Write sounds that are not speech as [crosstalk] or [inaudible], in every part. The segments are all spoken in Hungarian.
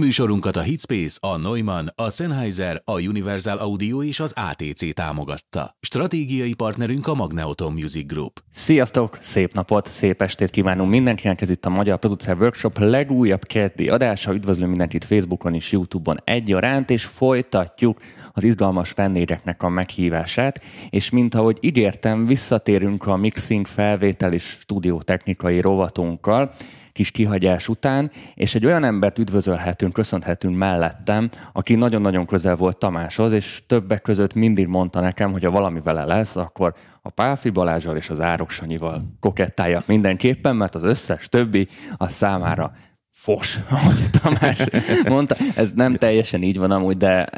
Műsorunkat a Hitspace, a Neumann, a Sennheiser, a Universal Audio és az ATC támogatta. Stratégiai partnerünk a Magneoton Music Group. Sziasztok, szép napot, szép estét kívánunk mindenkinek, ez itt a Magyar Producer Workshop legújabb keddi adása. Üdvözlöm mindenkit Facebookon és Youtube-on egyaránt, és folytatjuk az izgalmas vendégeknek a meghívását, és mint ahogy ígértem, visszatérünk a mixing, felvétel és stúdiótechnikai rovatunkkal, kis kihagyás után, és egy olyan embert üdvözölhetünk, köszönhetünk mellettem, aki nagyon-nagyon közel volt Tamáshoz, és többek között mindig mondta nekem, hogy ha valami vele lesz, akkor a Pálfi Balázsal és az Árok Sanyival kokettálja mindenképpen, mert az összes többi a számára fos, [laughs] ahogy Tamás mondta. Ez nem teljesen így van amúgy, de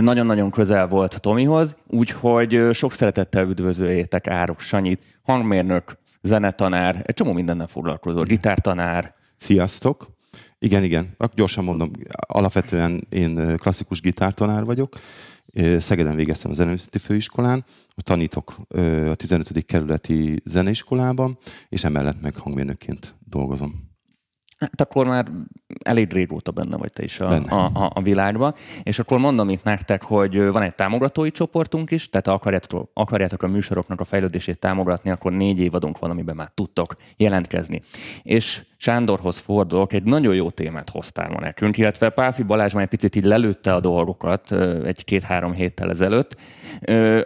nagyon-nagyon közel volt Tomihoz, úgyhogy sok szeretettel üdvözöljétek Árok Sanyit, hangmérnök, zenetanár, egy csomó mindennel foglalkozó, gitártanár. Sziasztok! Igen, igen, gyorsan mondom, alapvetően én klasszikus gitártanár vagyok, Szegeden végeztem a Zeneművészeti Főiskolán, tanítok a 15. kerületi zeneiskolában, és emellett meg hangmérnökként dolgozom. Hát akkor már elég régóta benne vagy te is a, a, a, a világban. És akkor mondom itt nektek, hogy van egy támogatói csoportunk is, tehát akarjátok, akarjátok a műsoroknak a fejlődését támogatni, akkor négy évadunk van, amiben már tudtok jelentkezni. És Sándorhoz fordulok, egy nagyon jó témát hoztál ma nekünk, illetve Páfi Balázs már egy picit így lelőtte a dolgokat egy-két-három héttel ezelőtt.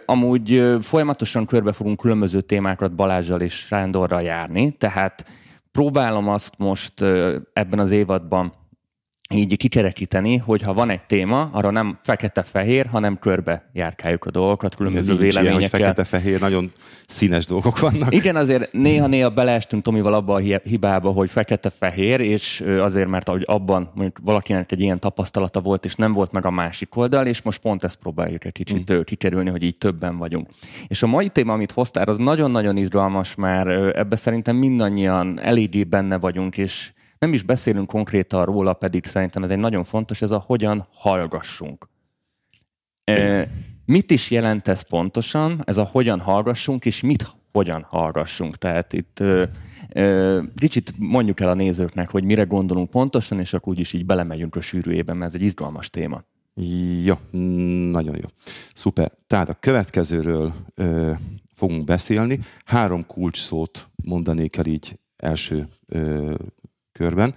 Amúgy folyamatosan körbe fogunk különböző témákat Balázsjal és Sándorral járni, tehát próbálom azt most ebben az évadban így kikerekíteni, hogy ha van egy téma, arra nem fekete-fehér, hanem körbe járkáljuk a dolgokat, különböző Nincs véleményekkel. Ilyen, hogy fekete-fehér, nagyon színes dolgok vannak. Igen, azért néha-néha beleestünk Tomival abba a hibába, hogy fekete-fehér, és azért, mert ahogy abban mondjuk valakinek egy ilyen tapasztalata volt, és nem volt meg a másik oldal, és most pont ezt próbáljuk egy kicsit mm. kikerülni, hogy így többen vagyunk. És a mai téma, amit hoztál, az nagyon-nagyon izgalmas, mert ebbe szerintem mindannyian eléggé benne vagyunk, és nem is beszélünk konkrétan róla, pedig szerintem ez egy nagyon fontos, ez a hogyan hallgassunk. E, mit is jelent ez pontosan, ez a hogyan hallgassunk, és mit hogyan hallgassunk? Tehát itt ö, ö, kicsit mondjuk el a nézőknek, hogy mire gondolunk pontosan, és akkor úgyis így belemegyünk a sűrűjében, mert ez egy izgalmas téma. Jó, nagyon jó. Szuper. Tehát a következőről ö, fogunk beszélni. Három kulcs szót mondanék el így első ö, körben.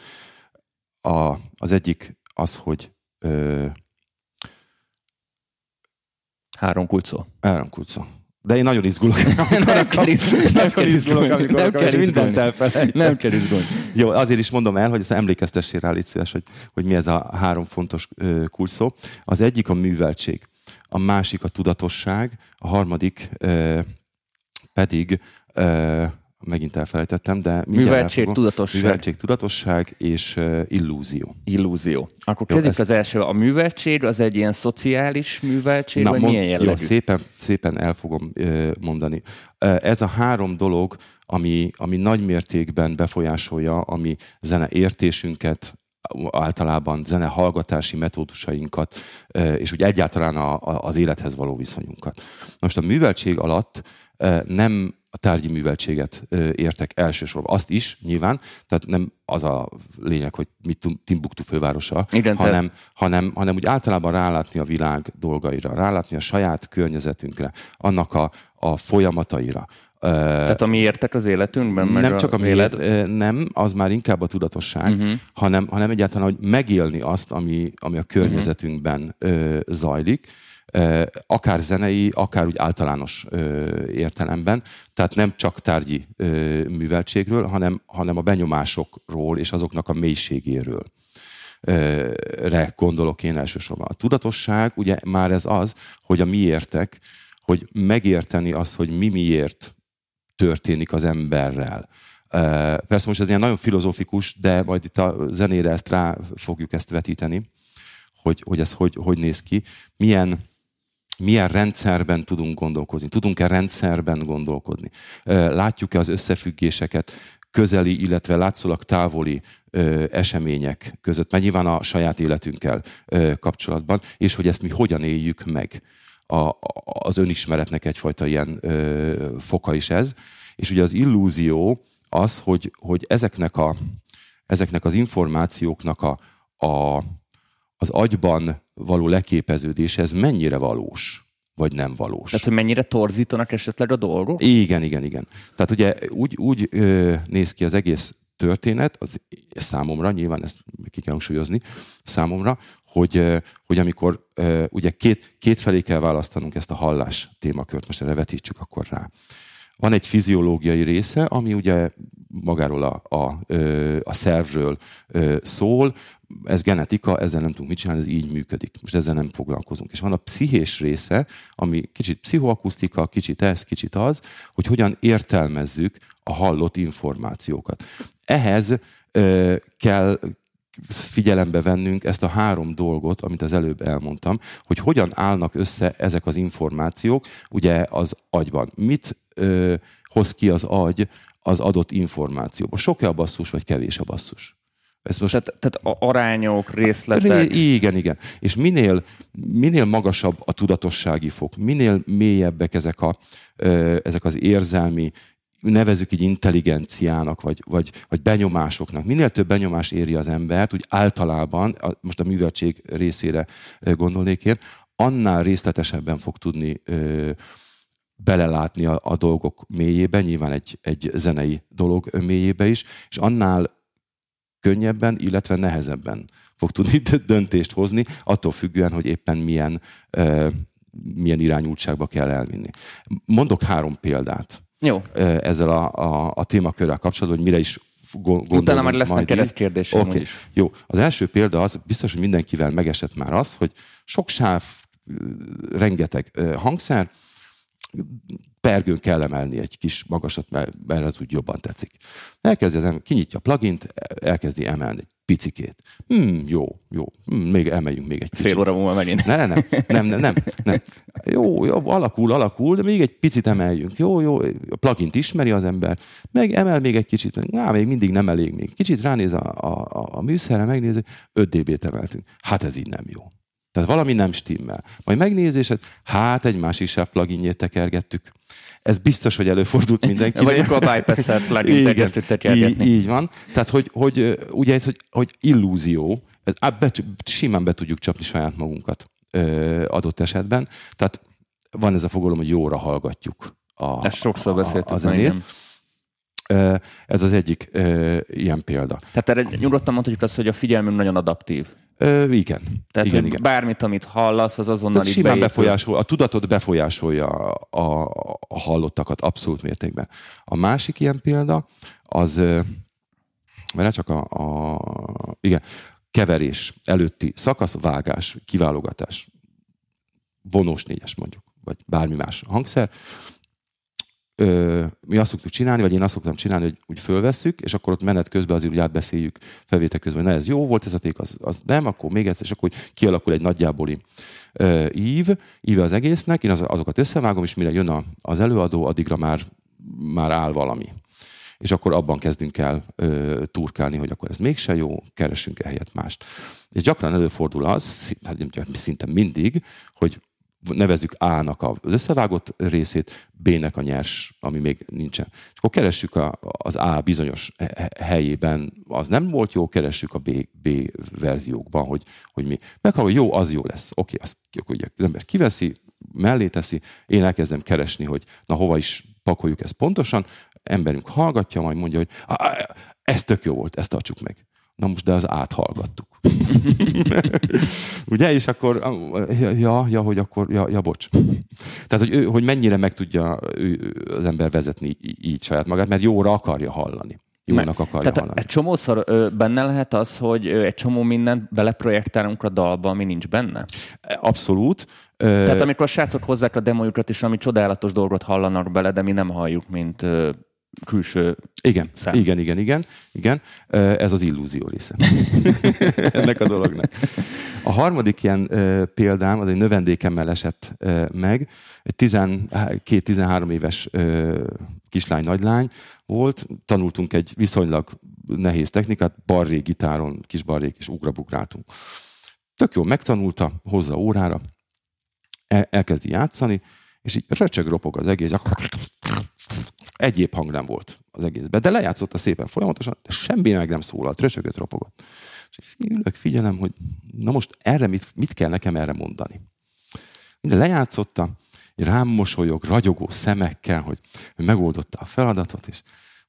A, az egyik az, hogy ö, Három kulcó. Három kulcó. De én nagyon izgulok. [laughs] nem kell izgulni. Nem kell izgulni. Amikor nem kell mindent elfelejtek. Nem kell izgulni. Jó, azért is mondom el, hogy ezt emlékeztessél rá, légy szíves, hogy, hogy mi ez a három fontos kulcsszó. Az egyik a műveltség, a másik a tudatosság, a harmadik ö, pedig ö, megint elfelejtettem, de Műveltség, tudatosság. Műveltség, tudatosság és uh, illúzió. Illúzió. Akkor kezdjük ezt... az első. A műveltség az egy ilyen szociális műveltség, Na, vagy mond, milyen jellegű? Jó, szépen, szépen el fogom uh, mondani. Uh, ez a három dolog, ami, ami nagy mértékben befolyásolja a mi zene értésünket, általában zene hallgatási metódusainkat, és úgy egyáltalán a, a, az élethez való viszonyunkat. Most a műveltség alatt nem a tárgyi műveltséget értek elsősorban. Azt is nyilván, tehát nem az a lényeg, hogy mit Timbuktu fővárosa, Igen, hanem, te... hanem, hanem úgy általában rálátni a világ dolgaira, rálátni a saját környezetünkre, annak a, a folyamataira. Tehát ami értek az életünkben? Meg nem csak a élet... nem, az már inkább a tudatosság, uh-huh. hanem, hanem egyáltalán, hogy megélni azt, ami, ami a környezetünkben uh-huh. zajlik, akár zenei, akár úgy általános értelemben. Tehát nem csak tárgyi műveltségről, hanem, hanem a benyomásokról és azoknak a mélységéről re gondolok én elsősorban. A tudatosság, ugye már ez az, hogy a miértek, hogy megérteni azt, hogy mi miért történik az emberrel. Persze most ez ilyen nagyon filozófikus, de majd itt a zenére ezt rá fogjuk ezt vetíteni, hogy, hogy ez hogy, hogy néz ki. Milyen milyen rendszerben tudunk gondolkozni, tudunk-e rendszerben gondolkodni, látjuk-e az összefüggéseket közeli, illetve látszólag távoli események között, mert nyilván a saját életünkkel kapcsolatban, és hogy ezt mi hogyan éljük meg. A, az önismeretnek egyfajta ilyen ö, foka is ez. És ugye az illúzió az, hogy, hogy ezeknek, a, ezeknek az információknak a, a, az agyban való leképeződés, ez mennyire valós, vagy nem valós. Tehát, hogy mennyire torzítanak esetleg a dolgok? Igen, igen, igen. Tehát ugye úgy, úgy ö, néz ki az egész történet, az számomra, nyilván ezt ki kell hangsúlyozni, számomra, hogy, hogy amikor ugye két, két felé kell választanunk ezt a hallás témakört, most erre vetítsük akkor rá. Van egy fiziológiai része, ami ugye magáról a, a, a szervről szól, ez genetika, ezzel nem tudunk mit csinálni, ez így működik. Most ezzel nem foglalkozunk. És van a pszichés része, ami kicsit pszichoakusztika, kicsit ez, kicsit az, hogy hogyan értelmezzük a hallott információkat. Ehhez kell figyelembe vennünk ezt a három dolgot, amit az előbb elmondtam, hogy hogyan állnak össze ezek az információk ugye az agyban. Mit ö, hoz ki az agy az adott információból? Sok-e a basszus, vagy kevés a basszus? Ez most... tehát, tehát arányok, részletek. Ré, igen, igen. És minél, minél magasabb a tudatossági fok, minél mélyebbek ezek, a, ezek az érzelmi, nevezük így intelligenciának, vagy, vagy, vagy benyomásoknak. Minél több benyomás éri az embert, úgy általában, most a műveltség részére gondolnék én, annál részletesebben fog tudni ö, belelátni a, a dolgok mélyébe, nyilván egy, egy zenei dolog mélyébe is, és annál könnyebben, illetve nehezebben fog tudni döntést hozni, attól függően, hogy éppen milyen, ö, milyen irányultságba kell elvinni. Mondok három példát. Jó. Ezzel a, a, a témakörrel kapcsolatban, hogy mire is gondolunk. Utána már lesznek keresztkérdések okay. is. Jó. Az első példa az, biztos, hogy mindenkivel megesett már az, hogy sok sáv, rengeteg hangszer, pergőn kell emelni egy kis magasat, mert, mert az úgy jobban tetszik. Elkezdi az ember, kinyitja a plugint, elkezdi emelni picikét. Hmm, jó, jó, hmm, még emeljünk még egy picit. Fél óra múlva megint. Ne, nem, nem, nem, nem, nem. Jó, jó, alakul, alakul, de még egy picit emeljünk. Jó, jó, a plugint ismeri az ember, meg emel még egy kicsit, na, még mindig nem elég még. Kicsit ránéz a, a, a, a műszerre, megnézi, 5 dB-t emeltünk. Hát ez így nem jó. Tehát valami nem stimmel. Majd megnézésed, hát egy másik sáv pluginjét tekergettük. Ez biztos, hogy előfordult mindenkinek. Vagy akkor a bypass-et plugin így, így van. Tehát, hogy, hogy ugye ez, hogy, hogy illúzió, be, simán be tudjuk csapni saját magunkat ö, adott esetben. Tehát van ez a fogalom, hogy jóra hallgatjuk a, Ezt sokszor beszéltük a, a zenét. Ez az egyik ö, ilyen példa. Tehát erre nyugodtan mondhatjuk azt, hogy a figyelmünk nagyon adaptív. Ö, igen. Tehát igen, igen. bármit, amit hallasz, az azonnal Tehát simán befolyásol, a tudatot befolyásolja a, a hallottakat abszolút mértékben. A másik ilyen példa, az, mert csak a, a igen, keverés előtti szakasz, vágás, kiválogatás, vonós négyes mondjuk, vagy bármi más hangszer, ö, mi azt szoktuk csinálni, vagy én azt szoktam csinálni, hogy úgy fölvesszük, és akkor ott menet közben azért úgy átbeszéljük felvétel közben, hogy na ez jó volt ez a ték, az, az nem, akkor még egyszer, és akkor úgy kialakul egy nagyjáboli ö, ív, íve az egésznek, én az, azokat összevágom, és mire jön a, az előadó, addigra már, már áll valami. És akkor abban kezdünk el ö, turkálni, hogy akkor ez mégse jó, keresünk ehelyett mást. És gyakran előfordul az, hát szinte mindig, hogy nevezzük A-nak az összevágott részét, B-nek a nyers, ami még nincsen. És akkor keressük a, az A bizonyos helyében, az nem volt jó, keressük a B, B verziókban, hogy, hogy mi. Meghallom, hogy jó, az jó lesz. Oké, azt ugye az ember kiveszi, mellé teszi, én elkezdem keresni, hogy na hova is pakoljuk ezt pontosan, emberünk hallgatja, majd mondja, hogy ez tök jó volt, ezt tartsuk meg. Na most, de az áthallgattuk. Ugye? És akkor, ja, ja, hogy akkor, ja, ja bocs. Tehát, hogy, ő, hogy mennyire meg tudja ő, az ember vezetni így saját magát, mert jóra akarja hallani. Jónak akarja Tehát hallani. egy csomószor ö, benne lehet az, hogy ö, egy csomó mindent beleprojektálunk a dalba, ami nincs benne? Abszolút. Tehát amikor a srácok hozzák a demojukat, és ami csodálatos dolgot hallanak bele, de mi nem halljuk, mint ö, külső igen, szem. igen, igen, igen, igen. Ez az illúzió része [laughs] ennek a dolognak. A harmadik ilyen példám, az egy növendékemmel esett meg. Egy 12-13 éves kislány, nagylány volt. Tanultunk egy viszonylag nehéz technikát, barré gitáron, kis barrék, és ugrabugráltunk. Tök jól megtanulta, hozza órára, elkezdi játszani, és így röcsög ropog az egész, egyéb hang nem volt az egészben. De lejátszotta szépen folyamatosan, de semmi meg nem szólalt, röcsögött, ropogott. És ülök, figyelem, hogy na most erre mit, mit kell nekem erre mondani. Minden lejátszotta, rám mosolyog, ragyogó szemekkel, hogy, megoldotta a feladatot, és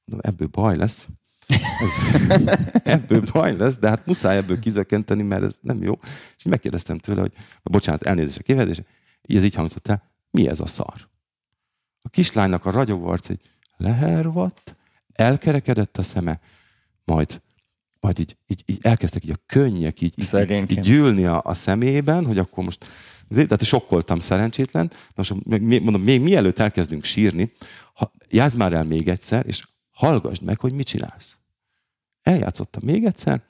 mondom, ebből baj lesz. Ez, [laughs] ebből baj lesz, de hát muszáj ebből kizökkenteni, mert ez nem jó. És megkérdeztem tőle, hogy bocsánat, elnézést a kivedés, ez így hangzott el, mi ez a szar? A kislánynak a ragyogó arc egy lehervadt, elkerekedett a szeme, majd, majd így, így, így elkezdtek így a könnyek így, így, így gyűlni a, a szemében, hogy akkor most tehát sokkoltam szerencsétlen. Most mondom, még mielőtt elkezdünk sírni, ha, játsz már el még egyszer, és hallgassd meg, hogy mit csinálsz. Eljátszottam még egyszer,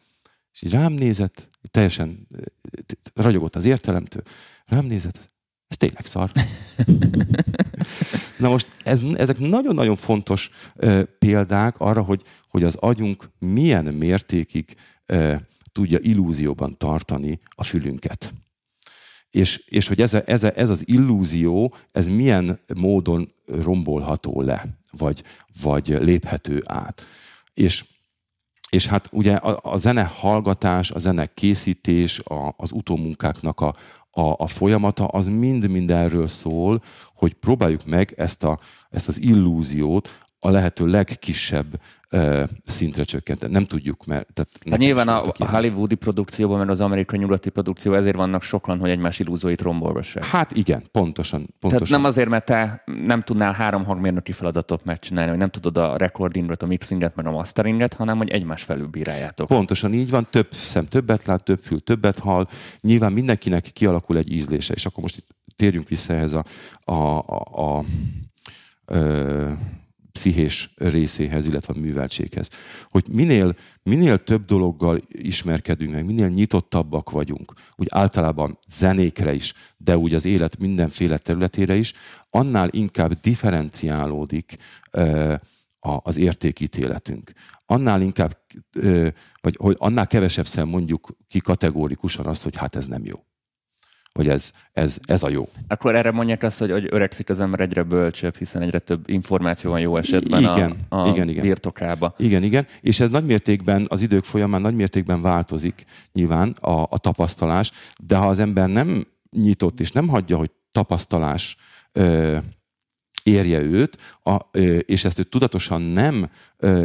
és így rám nézett, teljesen ragyogott az értelemtől, rám nézett, tényleg szar. Na most ez, ezek nagyon-nagyon fontos ö, példák arra, hogy, hogy az agyunk milyen mértékig ö, tudja illúzióban tartani a fülünket. És, és hogy ez, a, ez, a, ez az illúzió, ez milyen módon rombolható le, vagy, vagy léphető át. És, és hát ugye a, a zene hallgatás, a zene készítés, a, az utómunkáknak a, a, a folyamata, az mind-mind erről szól, hogy próbáljuk meg ezt, a, ezt az illúziót a lehető legkisebb szintre csökkenteni. Nem tudjuk, mert... Tehát hát nyilván a, a hollywoodi produkcióban, mert az amerikai nyugati produkció, ezért vannak sokan, hogy egymás illúzóit rombolgassák. Hát igen, pontosan, pontosan. Tehát nem azért, mert te nem tudnál három hangmérnöki feladatot megcsinálni, hogy nem tudod a recordinget, a mixinget, meg a masteringet, hanem hogy egymás felül bíráljátok. Pontosan így van, több szem többet lát, több fül többet hall. Nyilván mindenkinek kialakul egy ízlése, és akkor most itt térjünk vissza ehhez a, a, a, a, a pszichés részéhez, illetve a műveltséghez. Hogy minél, minél több dologgal ismerkedünk meg, minél nyitottabbak vagyunk, úgy általában zenékre is, de úgy az élet mindenféle területére is, annál inkább differenciálódik az értékítéletünk. Annál inkább, vagy hogy annál kevesebb mondjuk ki kategórikusan azt, hogy hát ez nem jó hogy ez, ez, ez a jó. Akkor erre mondják azt, hogy, hogy öregszik az ember egyre bölcsebb, hiszen egyre több információ van jó esetben igen, a, a igen, igen. birtokába. Igen, igen. És ez nagy mértékben, az idők folyamán nagy mértékben változik nyilván a, a tapasztalás, de ha az ember nem nyitott és nem hagyja, hogy tapasztalás ö, érje őt, a, és ezt ő tudatosan nem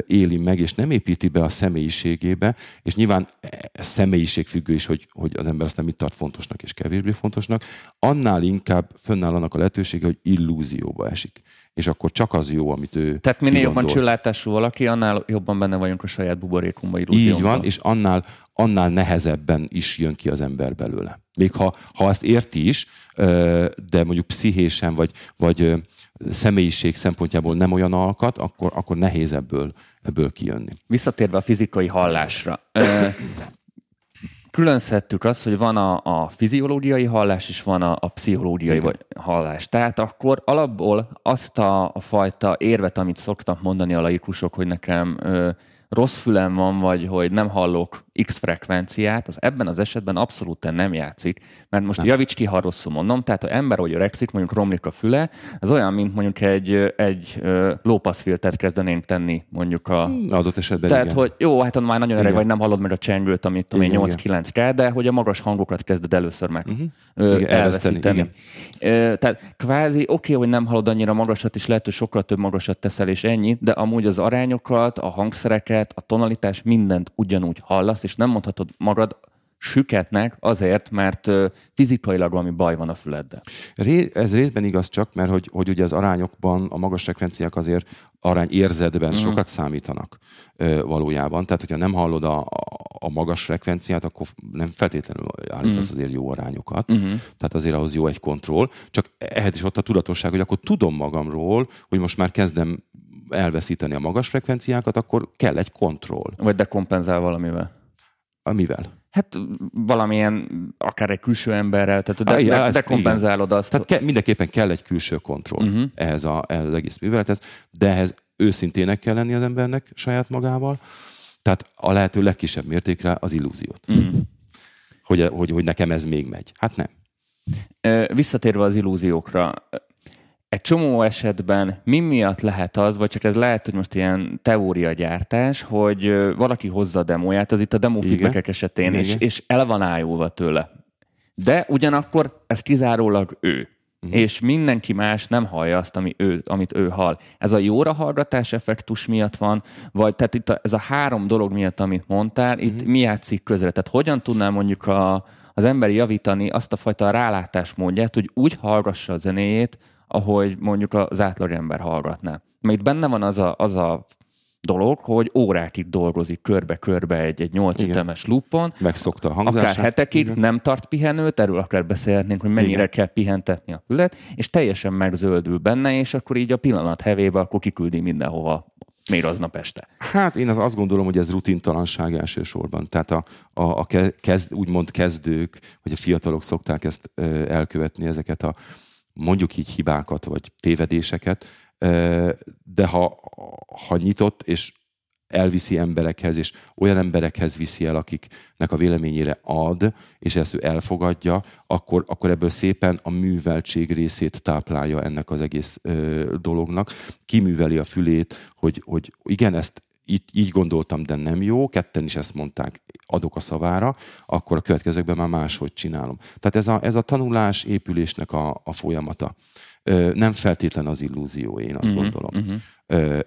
éli meg, és nem építi be a személyiségébe, és nyilván ez személyiségfüggő is, hogy, hogy az ember aztán mit tart fontosnak és kevésbé fontosnak, annál inkább fönnáll annak a lehetősége, hogy illúzióba esik. És akkor csak az jó, amit ő Tehát minél jobban csillátású valaki, annál jobban benne vagyunk a saját buborékunkba, illúziónkba. Így van, és annál, annál nehezebben is jön ki az ember belőle. Még ha, ha ezt érti is, de mondjuk pszichésen, vagy, vagy személyiség szempontjából nem olyan alkat, akkor, akkor nehéz ebből, ebből kijönni. Visszatérve a fizikai hallásra. Különszhettük azt, hogy van a, a fiziológiai hallás, és van a, a pszichológiai vagy hallás. Tehát akkor alapból azt a, a fajta érvet, amit szoktak mondani a laikusok, hogy nekem ö, rossz fülem van, vagy hogy nem hallok X frekvenciát, az ebben az esetben abszolút nem játszik, mert most nem. javíts ki, ha rosszul mondom, tehát ha ember, hogy öregszik, mondjuk romlik a füle, ez olyan, mint mondjuk egy, egy lópaszfiltert kezdenénk tenni mondjuk a... Hmm, adott esetben Tehát, igen. hogy jó, hát már nagyon öreg vagy, nem hallod meg a csengőt, amit tudom én 8-9 kell, de hogy a magas hangokat kezded először meg uh-huh. igen, elveszíteni. Igen. Tehát kvázi oké, okay, hogy nem hallod annyira magasat, és lehet, hogy sokkal több magasat teszel, és ennyi, de amúgy az arányokat, a hangszereket, a tonalitás, mindent ugyanúgy hallasz, és nem mondhatod magad süketnek azért, mert fizikailag valami baj van a füleddel. Ez részben igaz csak, mert hogy, hogy ugye az arányokban a magas frekvenciák azért arány érzetben mm. sokat számítanak valójában. Tehát, hogyha nem hallod a, a magas frekvenciát, akkor nem feltétlenül állítasz mm. azért jó arányokat. Mm-hmm. Tehát azért ahhoz jó egy kontroll. Csak ehhez is ott a tudatosság, hogy akkor tudom magamról, hogy most már kezdem elveszíteni a magas frekvenciákat, akkor kell egy kontroll. Vagy dekompenzál valamivel. Mivel? Hát valamilyen, akár egy külső emberrel, tehát de, ah, ja, de, dekompenzálod azt. Tehát ke, mindenképpen kell egy külső kontroll uh-huh. ehhez, a, ehhez az egész művelethez, de ehhez őszintének kell lenni az embernek saját magával, tehát a lehető legkisebb mértékre az illúziót. Uh-huh. Hogy, hogy, hogy nekem ez még megy. Hát nem. Visszatérve az illúziókra, egy csomó esetben mi miatt lehet az, vagy csak ez lehet, hogy most ilyen teóriagyártás, hogy valaki hozza a demóját, az itt a demo feedbackek esetén, és, és el van ájulva tőle. De ugyanakkor ez kizárólag ő. Uh-huh. És mindenki más nem hallja azt, ami ő, amit ő hall. Ez a jóra hallgatás effektus miatt van, vagy tehát itt a, ez a három dolog miatt, amit mondtál, uh-huh. itt mi játszik közre? Tehát hogyan tudnál mondjuk a, az ember javítani azt a fajta rálátásmódját, hogy úgy hallgassa a zenéjét, ahogy mondjuk az átlagember hallgatná. Mert itt benne van az a, az a dolog, hogy órákig dolgozik körbe-körbe egy, egy 8 ütemes lupon. Megszokta a hangzását. Akár hetekig Igen. nem tart pihenőt, erről akár beszélhetnénk, hogy mennyire Igen. kell pihentetni a fület, és teljesen megzöldül benne, és akkor így a pillanat hevébe akkor kiküldi mindenhova még aznap este? Hát én az azt gondolom, hogy ez rutintalanság elsősorban. Tehát a, a, a kezd, úgymond kezdők, vagy a fiatalok szokták ezt elkövetni, ezeket a mondjuk így hibákat, vagy tévedéseket, de ha, ha nyitott és elviszi emberekhez, és olyan emberekhez viszi el, akiknek a véleményére ad, és ezt ő elfogadja, akkor, akkor ebből szépen a műveltség részét táplálja ennek az egész ö, dolognak. Kiműveli a fülét, hogy, hogy igen, ezt így, így gondoltam, de nem jó, ketten is ezt mondták, adok a szavára, akkor a következőkben már máshogy csinálom. Tehát ez a, ez a tanulás, épülésnek a, a folyamata. Nem feltétlen az illúzió, én azt uh-huh, gondolom. Uh-huh.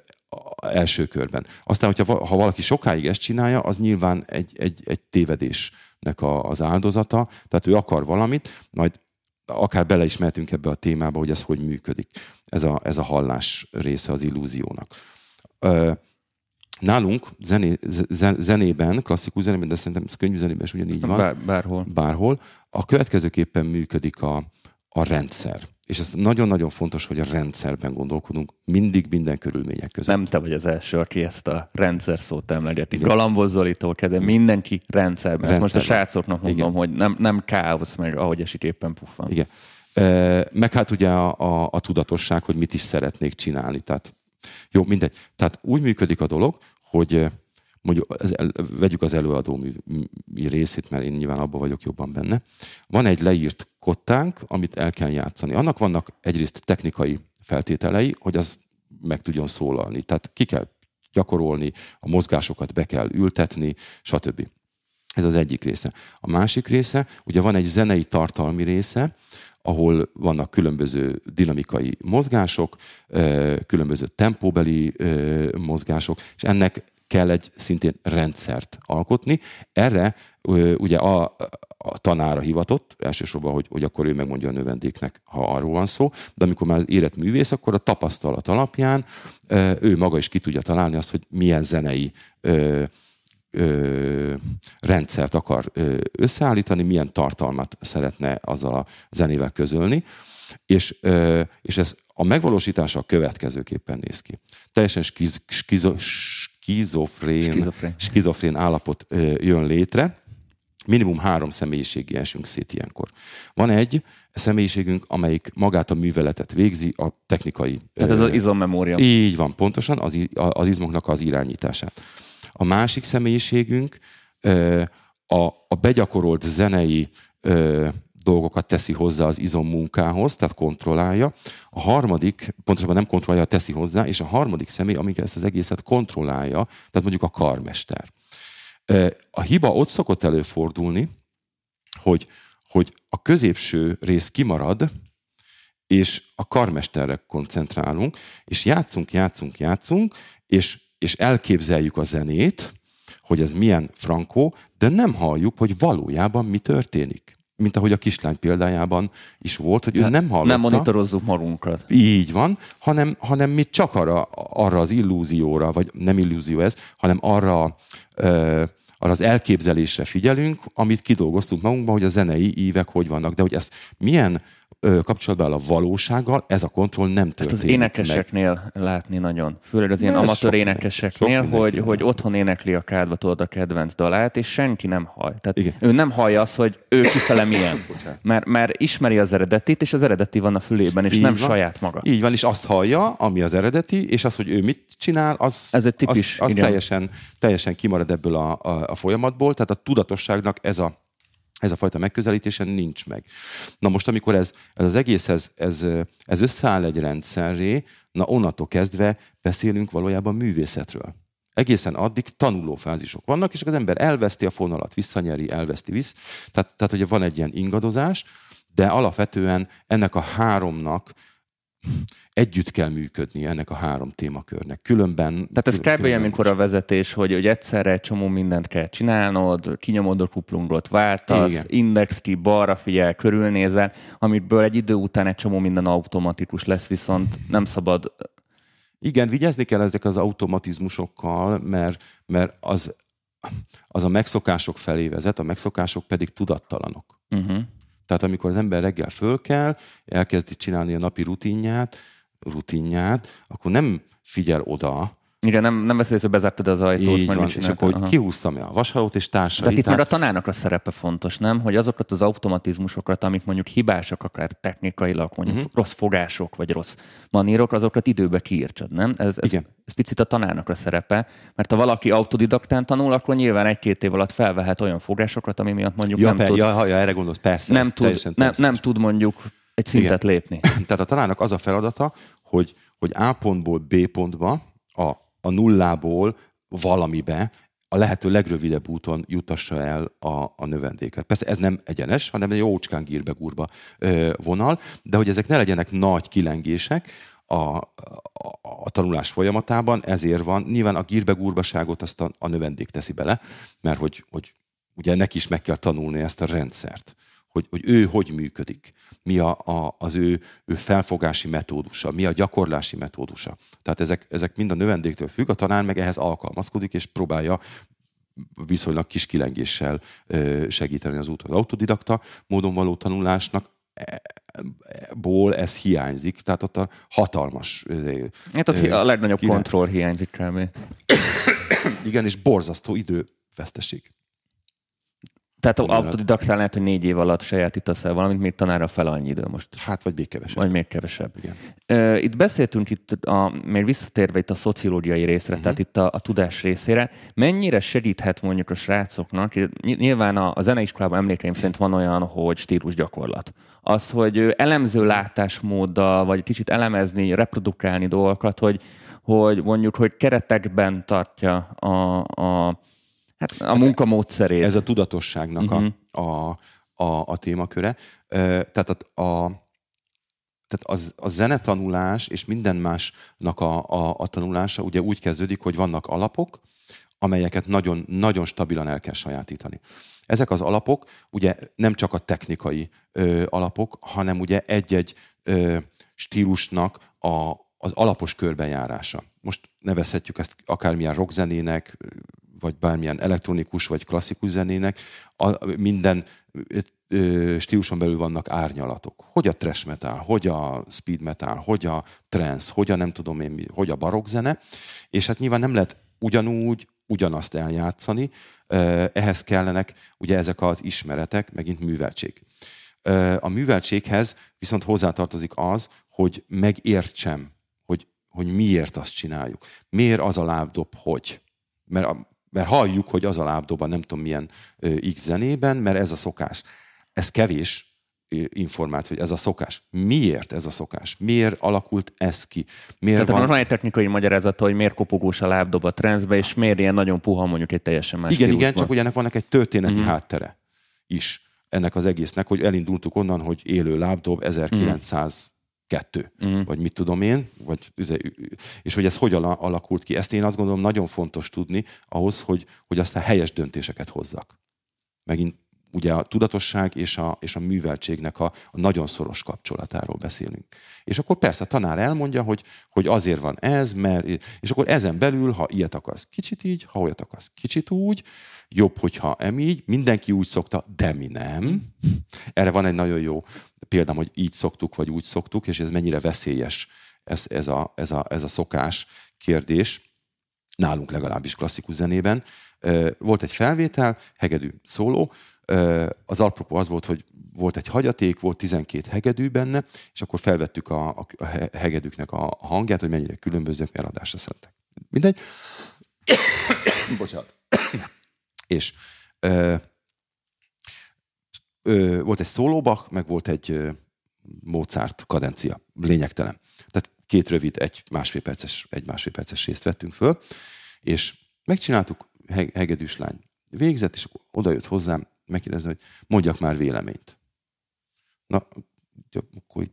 Első körben. Aztán, hogyha ha valaki sokáig ezt csinálja, az nyilván egy, egy, egy tévedésnek a, az áldozata, tehát ő akar valamit, majd akár bele is mehetünk ebbe a témába, hogy ez hogy működik. Ez a, ez a hallás része az illúziónak. Ö, Nálunk zené, zenében, klasszikus zenében, de szerintem ez könyvű zenében is ugyanígy van. Bár, bárhol. Bárhol. A következőképpen működik a, a rendszer. És ez nagyon-nagyon fontos, hogy a rendszerben gondolkodunk mindig minden körülmények között. Nem te vagy az első, aki ezt a rendszer szót emlegeti. Galambozzolitól kezdve mindenki rendszerben. rendszerben. Ezt most a srácoknak mondom, Igen. hogy nem, nem káosz, meg ahogy esik éppen puffan. Igen. E, meg hát ugye a, a, a tudatosság, hogy mit is szeretnék csinálni. Tehát jó, mindegy. Tehát úgy működik a dolog, hogy eh, mondjuk az, vegyük az előadó részét, mert én nyilván abban vagyok jobban benne. Van egy leírt kottánk, amit el kell játszani. Annak vannak egyrészt technikai feltételei, hogy az meg tudjon szólalni. Tehát ki kell gyakorolni, a mozgásokat be kell ültetni, stb. Ez az egyik része. A másik része, ugye van egy zenei tartalmi része, ahol vannak különböző dinamikai mozgások, különböző tempóbeli mozgások, és ennek kell egy szintén rendszert alkotni. Erre ugye a, a tanára hivatott, elsősorban, hogy, hogy akkor ő megmondja a növendéknek, ha arról van szó, de amikor már érett művész, akkor a tapasztalat alapján ő maga is ki tudja találni azt, hogy milyen zenei ö, rendszert akar ö, összeállítani, milyen tartalmat szeretne azzal a zenével közölni, és, ö, és ez a megvalósítása a következőképpen néz ki. Teljesen skiz, skizo, skizofrén, skizofrén. skizofrén állapot ö, jön létre, minimum három személyiségi esünk szét ilyenkor. Van egy személyiségünk, amelyik magát a műveletet végzi, a technikai... Tehát ez az izommemória. Így van, pontosan, az, az izmoknak az irányítását. A másik személyiségünk a, a begyakorolt zenei dolgokat teszi hozzá az izom munkához, tehát kontrollálja. A harmadik, pontosabban nem kontrollálja, teszi hozzá, és a harmadik személy, amíg ezt az egészet kontrollálja, tehát mondjuk a karmester. A hiba ott szokott előfordulni, hogy, hogy a középső rész kimarad, és a karmesterre koncentrálunk, és játszunk, játszunk, játszunk, és és elképzeljük a zenét, hogy ez milyen frankó, de nem halljuk, hogy valójában mi történik. Mint ahogy a kislány példájában is volt, hogy ő nem hallotta. Nem monitorozzuk magunkat. Így van, hanem, hanem mi csak arra, arra az illúzióra, vagy nem illúzió ez, hanem arra, ö, arra az elképzelésre figyelünk, amit kidolgoztunk magunkban, hogy a zenei ívek hogy vannak. De hogy ezt milyen kapcsolatban a valósággal, ez a kontroll nem történik Ezt az énekeseknél meg. látni nagyon. Főleg az ilyen amatőr sok énekeseknél, sok hogy, hogy otthon énekli a kádba tudod a kedvenc dalát, és senki nem hall. Tehát Igen. ő nem hallja azt, hogy ő kifele milyen. [laughs] mert, mert ismeri az eredetit, és az eredeti van a fülében, és Így nem van. saját maga. Így van, és azt hallja, ami az eredeti, és az, hogy ő mit csinál, az, ez egy tipis, az, az teljesen, teljesen kimarad ebből a, a, a folyamatból. Tehát a tudatosságnak ez a ez a fajta megközelítésen nincs meg. Na most, amikor ez, ez az egész, ez, ez, ez összeáll egy rendszerré, na onnantól kezdve beszélünk valójában művészetről. Egészen addig tanulófázisok vannak, és az ember elveszti a fonalat, visszanyeri, elveszti, visz. Tehát, tehát ugye van egy ilyen ingadozás, de alapvetően ennek a háromnak együtt kell működni ennek a három témakörnek. Különben... Tehát ez kb. olyan, amikor a vezetés, hogy, hogy egyszerre egy csomó mindent kell csinálnod, kinyomod a kuplungot, váltasz, Igen. index ki, balra figyel, körülnézel, amiből egy idő után egy csomó minden automatikus lesz, viszont nem szabad igen, vigyázni kell ezek az automatizmusokkal, mert, mert az, az a megszokások felé vezet, a megszokások pedig tudattalanok. Uh-huh. Tehát amikor az ember reggel föl kell, elkezdi csinálni a napi rutinját, rutinját, akkor nem figyel oda, igen, nem, nem veszélyes, hogy bezártad az ajtót. Így van, és akkor hogy kihúztam a vashalót és társait. Tehát itt már a tanárnak a szerepe fontos, nem? Hogy azokat az automatizmusokat, amik mondjuk hibásak, akár technikailag, mondjuk uh-huh. rossz fogások, vagy rossz manírok, azokat időbe kiírtsad, nem? Ez, ez, Igen. ez picit a tanárnak a szerepe, mert ha valaki autodidaktán tanul, akkor nyilván egy-két év alatt felvehet olyan fogásokat, ami miatt mondjuk ja, nem per, tud... Ja, ja, erre gondolsz, persze. Nem tud, nem, nem tud mondjuk egy szintet Igen. lépni. [clears throat] Tehát a tanárnak az a feladata, hogy, hogy A pontból B pontba a a nullából valamibe a lehető legrövidebb úton jutassa el a, a növendéket. Persze ez nem egyenes, hanem egy jócskán gírbe-gurba vonal, de hogy ezek ne legyenek nagy kilengések, a, a, a tanulás folyamatában, ezért van. Nyilván a gírbe-gurbaságot azt a, a növendék teszi bele, mert hogy, hogy ugye neki is meg kell tanulni ezt a rendszert hogy, hogy ő hogy működik, mi a, a, az ő, ő felfogási metódusa, mi a gyakorlási metódusa. Tehát ezek, ezek mind a növendéktől függ, a tanár meg ehhez alkalmazkodik, és próbálja viszonylag kis kilengéssel segíteni az úton. Az autodidakta módon való tanulásnak e, ból ez hiányzik, tehát ott a hatalmas... Hát ott a legnagyobb király. kontroll hiányzik kb. Igen, és borzasztó időveszteség. Tehát autodidaktál lehet, hogy négy év alatt sajátítasz el valamit, még tanára fel annyi idő most. Hát, vagy még kevesebb. Vagy még kevesebb. Igen. Itt beszéltünk itt, a, még visszatérve itt a szociológiai részre, uh-huh. tehát itt a, a tudás részére, mennyire segíthet mondjuk a srácoknak, nyilván a, a zeneiskolában emlékeim szerint van olyan, hogy stílus gyakorlat. Az, hogy elemző látásmóddal, vagy kicsit elemezni, reprodukálni dolgokat, hogy, hogy mondjuk, hogy keretekben tartja a, a Hát a munkamódszerét. Ez a tudatosságnak uh-huh. a, a, a, a témaköre. Tehát a, a tehát az, a zenetanulás és minden másnak a, a, a tanulása ugye úgy kezdődik, hogy vannak alapok, amelyeket nagyon, nagyon stabilan el kell sajátítani. Ezek az alapok ugye nem csak a technikai ö, alapok, hanem ugye egy-egy ö, stílusnak a, az alapos körbenjárása. Most nevezhetjük ezt akármilyen rockzenének, vagy bármilyen elektronikus vagy klasszikus zenének, a, minden ö, stíluson belül vannak árnyalatok. Hogy a trash metal, hogy a speed metal, hogy a trance, hogy a nem tudom én mi, hogy a barokk zene, és hát nyilván nem lehet ugyanúgy, ugyanazt eljátszani, ehhez kellenek ugye ezek az ismeretek, megint műveltség. A műveltséghez viszont hozzátartozik az, hogy megértsem, hogy, hogy miért azt csináljuk. Miért az a lábdob, hogy. Mert mert halljuk, hogy az a lábdoba nem tudom milyen X zenében, mert ez a szokás. Ez kevés információ, hogy ez a szokás. Miért ez a szokás? Miért alakult ez ki? Miért Tehát van... van egy technikai magyarázat, hogy miért kopogós a lábdob a transzbe, és miért ilyen nagyon puha mondjuk egy teljesen más Igen, igen, csak ugye ennek vannak egy történeti mm-hmm. háttere is ennek az egésznek, hogy elindultuk onnan, hogy élő lábdob 1900 kettő, uh-huh. vagy mit tudom én, vagy, és hogy ez hogy alakult ki. Ezt én azt gondolom nagyon fontos tudni ahhoz, hogy, hogy aztán helyes döntéseket hozzak. Megint ugye a tudatosság és a, és a műveltségnek a, a nagyon szoros kapcsolatáról beszélünk. És akkor persze a tanár elmondja, hogy, hogy azért van ez, mert, és akkor ezen belül, ha ilyet akarsz, kicsit így, ha olyat akarsz, kicsit úgy, jobb, hogyha emígy, mindenki úgy szokta, de mi nem. Erre van egy nagyon jó példám, hogy így szoktuk, vagy úgy szoktuk, és ez mennyire veszélyes ez, ez, a, ez, a, ez a szokás kérdés, nálunk legalábbis klasszikus zenében. Volt egy felvétel, hegedű szóló, az alpropó az volt, hogy volt egy hagyaték, volt 12 hegedű benne, és akkor felvettük a, a, hegedűknek a hangját, hogy mennyire különbözők, milyen adásra szedtek. Mindegy. [coughs] Bocsánat. [coughs] és volt egy szólóbak, meg volt egy ö, Mozart kadencia, lényegtelen. Tehát két rövid, egy másfél perces, egy másfél perces részt vettünk föl, és megcsináltuk, hegedűs lány végzett, és oda jött hozzám megkérdezni, hogy mondjak már véleményt. Na, akkor,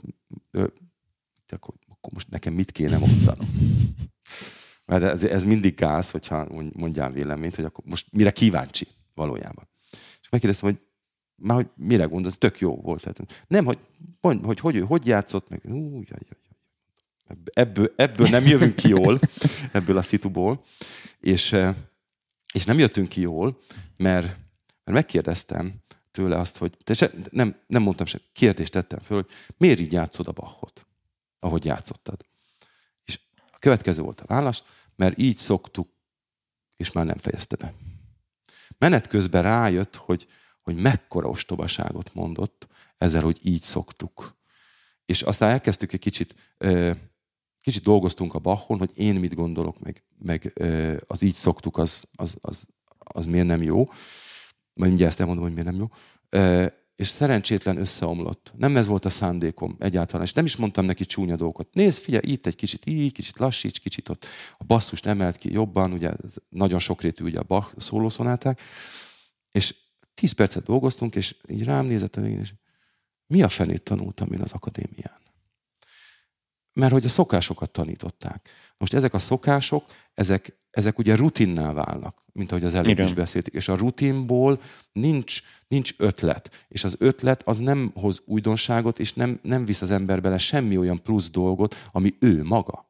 akkor, akkor most nekem mit kéne mondanom? Mert ez, ez mindig gáz, hogyha mondjál véleményt, hogy akkor most mire kíváncsi valójában. És megkérdeztem, hogy már hogy mire gondolsz, tök jó volt. Hát, nem, hogy, mondj, hogy, hogy, hogy, hogy játszott meg. Ú, jaj, jaj, jaj. Ebből, ebből nem jövünk ki jól, [laughs] ebből a szituból. És, eh, és nem jöttünk ki jól, mert, mert megkérdeztem tőle azt, hogy te se, nem, nem mondtam sem, kérdést tettem föl, hogy miért így játszod a Bachot, ahogy játszottad. És a következő volt a válasz, mert így szoktuk, és már nem fejezte be. Menet közben rájött, hogy, hogy mekkora ostobaságot mondott ezzel, hogy így szoktuk. És aztán elkezdtük egy kicsit, kicsit dolgoztunk a Bachon, hogy én mit gondolok, meg, meg az így szoktuk, az, az, az, az miért nem jó. Majd mindjárt ezt elmondom, hogy miért nem jó és szerencsétlen összeomlott. Nem ez volt a szándékom egyáltalán, és nem is mondtam neki csúnya dolgokat. Nézd, figyelj, itt egy kicsit így, kicsit lassíts, kicsit ott a basszust emelt ki jobban, ugye nagyon sokrétű ugye a Bach szólószonáták, és tíz percet dolgoztunk, és így rám nézett a végén, és mi a fenét tanultam én az akadémián? Mert hogy a szokásokat tanították. Most ezek a szokások, ezek, ezek ugye rutinná válnak, mint ahogy az előbb Igen. is beszéltük. És a rutinból nincs, nincs ötlet. És az ötlet az nem hoz újdonságot, és nem, nem visz az ember bele semmi olyan plusz dolgot, ami ő maga.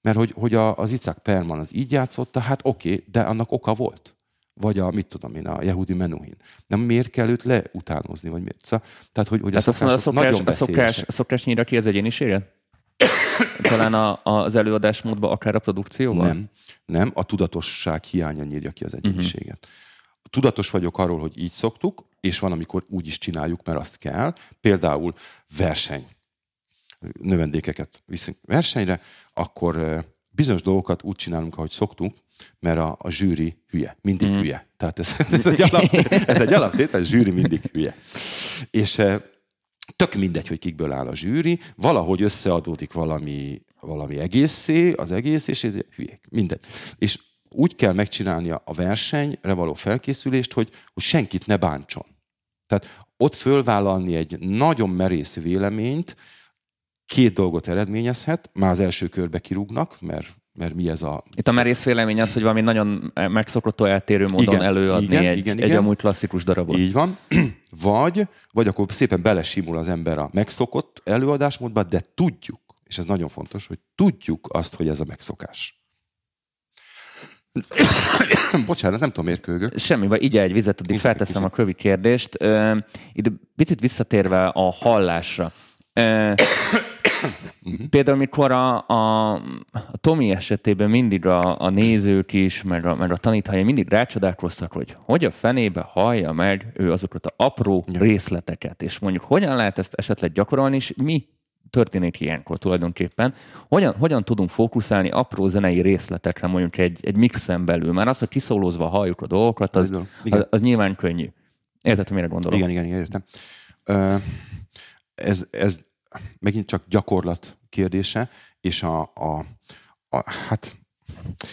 Mert hogy, hogy a, az Icak Perman az így játszotta, hát oké, okay, de annak oka volt. Vagy a, mit tudom én, a Yehudi Menuhin. Nem miért kell őt leutánozni, vagy miért? Szóval, tehát, hogy, hogy tehát a szokások a szokás, nagyon a szokás, a szokás nyíra ki az egyéniséget? [coughs] Talán a, az előadásmódban, akár a produkcióban? Nem, nem, a tudatosság hiánya nyírja ki az mhm. egyéniséget. Uh-huh. Tudatos vagyok arról, hogy így szoktuk, és van, amikor úgy is csináljuk, mert azt kell. Például verseny. Növendékeket viszünk versenyre, akkor bizonyos dolgokat úgy csinálunk, ahogy szoktunk, mert a, a zsűri hülye, mindig mm. hülye. Tehát ez, ez, egy alap, [laughs] ez egy alaptétel, a zsűri mindig hülye. És tök mindegy, hogy kikből áll a zsűri, valahogy összeadódik valami, valami egészé, az egész, és ez hülyék, mindegy. És úgy kell megcsinálni a versenyre való felkészülést, hogy, hogy senkit ne bántson. Tehát ott fölvállalni egy nagyon merész véleményt, két dolgot eredményezhet, már az első körbe kirúgnak, mert mert mi ez a... Itt a merész vélemény az, hogy valami nagyon megszokottó eltérő módon igen, előadni igen, egy, igen, egy igen. amúgy klasszikus darabot. Így van. [clears throat] Vagy, vagy akkor szépen belesimul az ember a megszokott előadásmódba, de tudjuk, és ez nagyon fontos, hogy tudjuk azt, hogy ez a megszokás. [clears throat] Bocsánat, nem tudom, miért kölgök. Semmi baj, így egy vizet, addig felteszem a kövi kérdést. Itt picit visszatérve a hallásra. [coughs] Például, mikor a, a, a Tomi esetében mindig a, a nézők is, meg a, meg a taníthelyek mindig rácsodálkoztak, hogy hogy a fenébe hallja meg ő azokat a apró ja. részleteket, és mondjuk hogyan lehet ezt esetleg gyakorolni, és mi történik ilyenkor tulajdonképpen. Hogyan, hogyan tudunk fókuszálni apró zenei részletekre mondjuk egy, egy mixen belül? Már az, hogy kiszólózva halljuk a dolgokat, az, az, az nyilván könnyű. Érted, mire gondolok? Igen, igen, igen értem. Uh, ez, ez megint csak gyakorlat kérdése, és a, a, a hát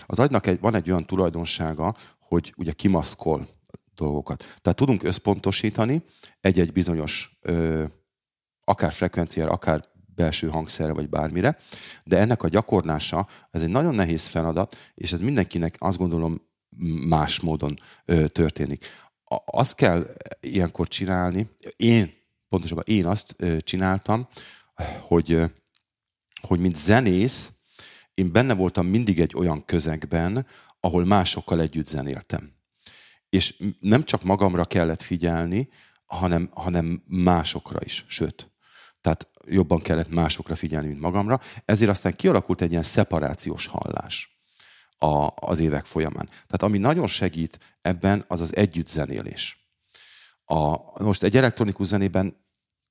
az agynak egy, van egy olyan tulajdonsága, hogy ugye kimaszkol dolgokat. Tehát tudunk összpontosítani egy-egy bizonyos ö, akár frekvenciára, akár belső hangszerre, vagy bármire, de ennek a gyakorlása, ez egy nagyon nehéz feladat, és ez mindenkinek azt gondolom más módon ö, történik. A, azt kell ilyenkor csinálni, én pontosabban én azt csináltam, hogy, hogy mint zenész, én benne voltam mindig egy olyan közegben, ahol másokkal együtt zenéltem. És nem csak magamra kellett figyelni, hanem, hanem másokra is, sőt. Tehát jobban kellett másokra figyelni, mint magamra. Ezért aztán kialakult egy ilyen szeparációs hallás a, az évek folyamán. Tehát ami nagyon segít ebben, az az együttzenélés. A, most egy elektronikus zenében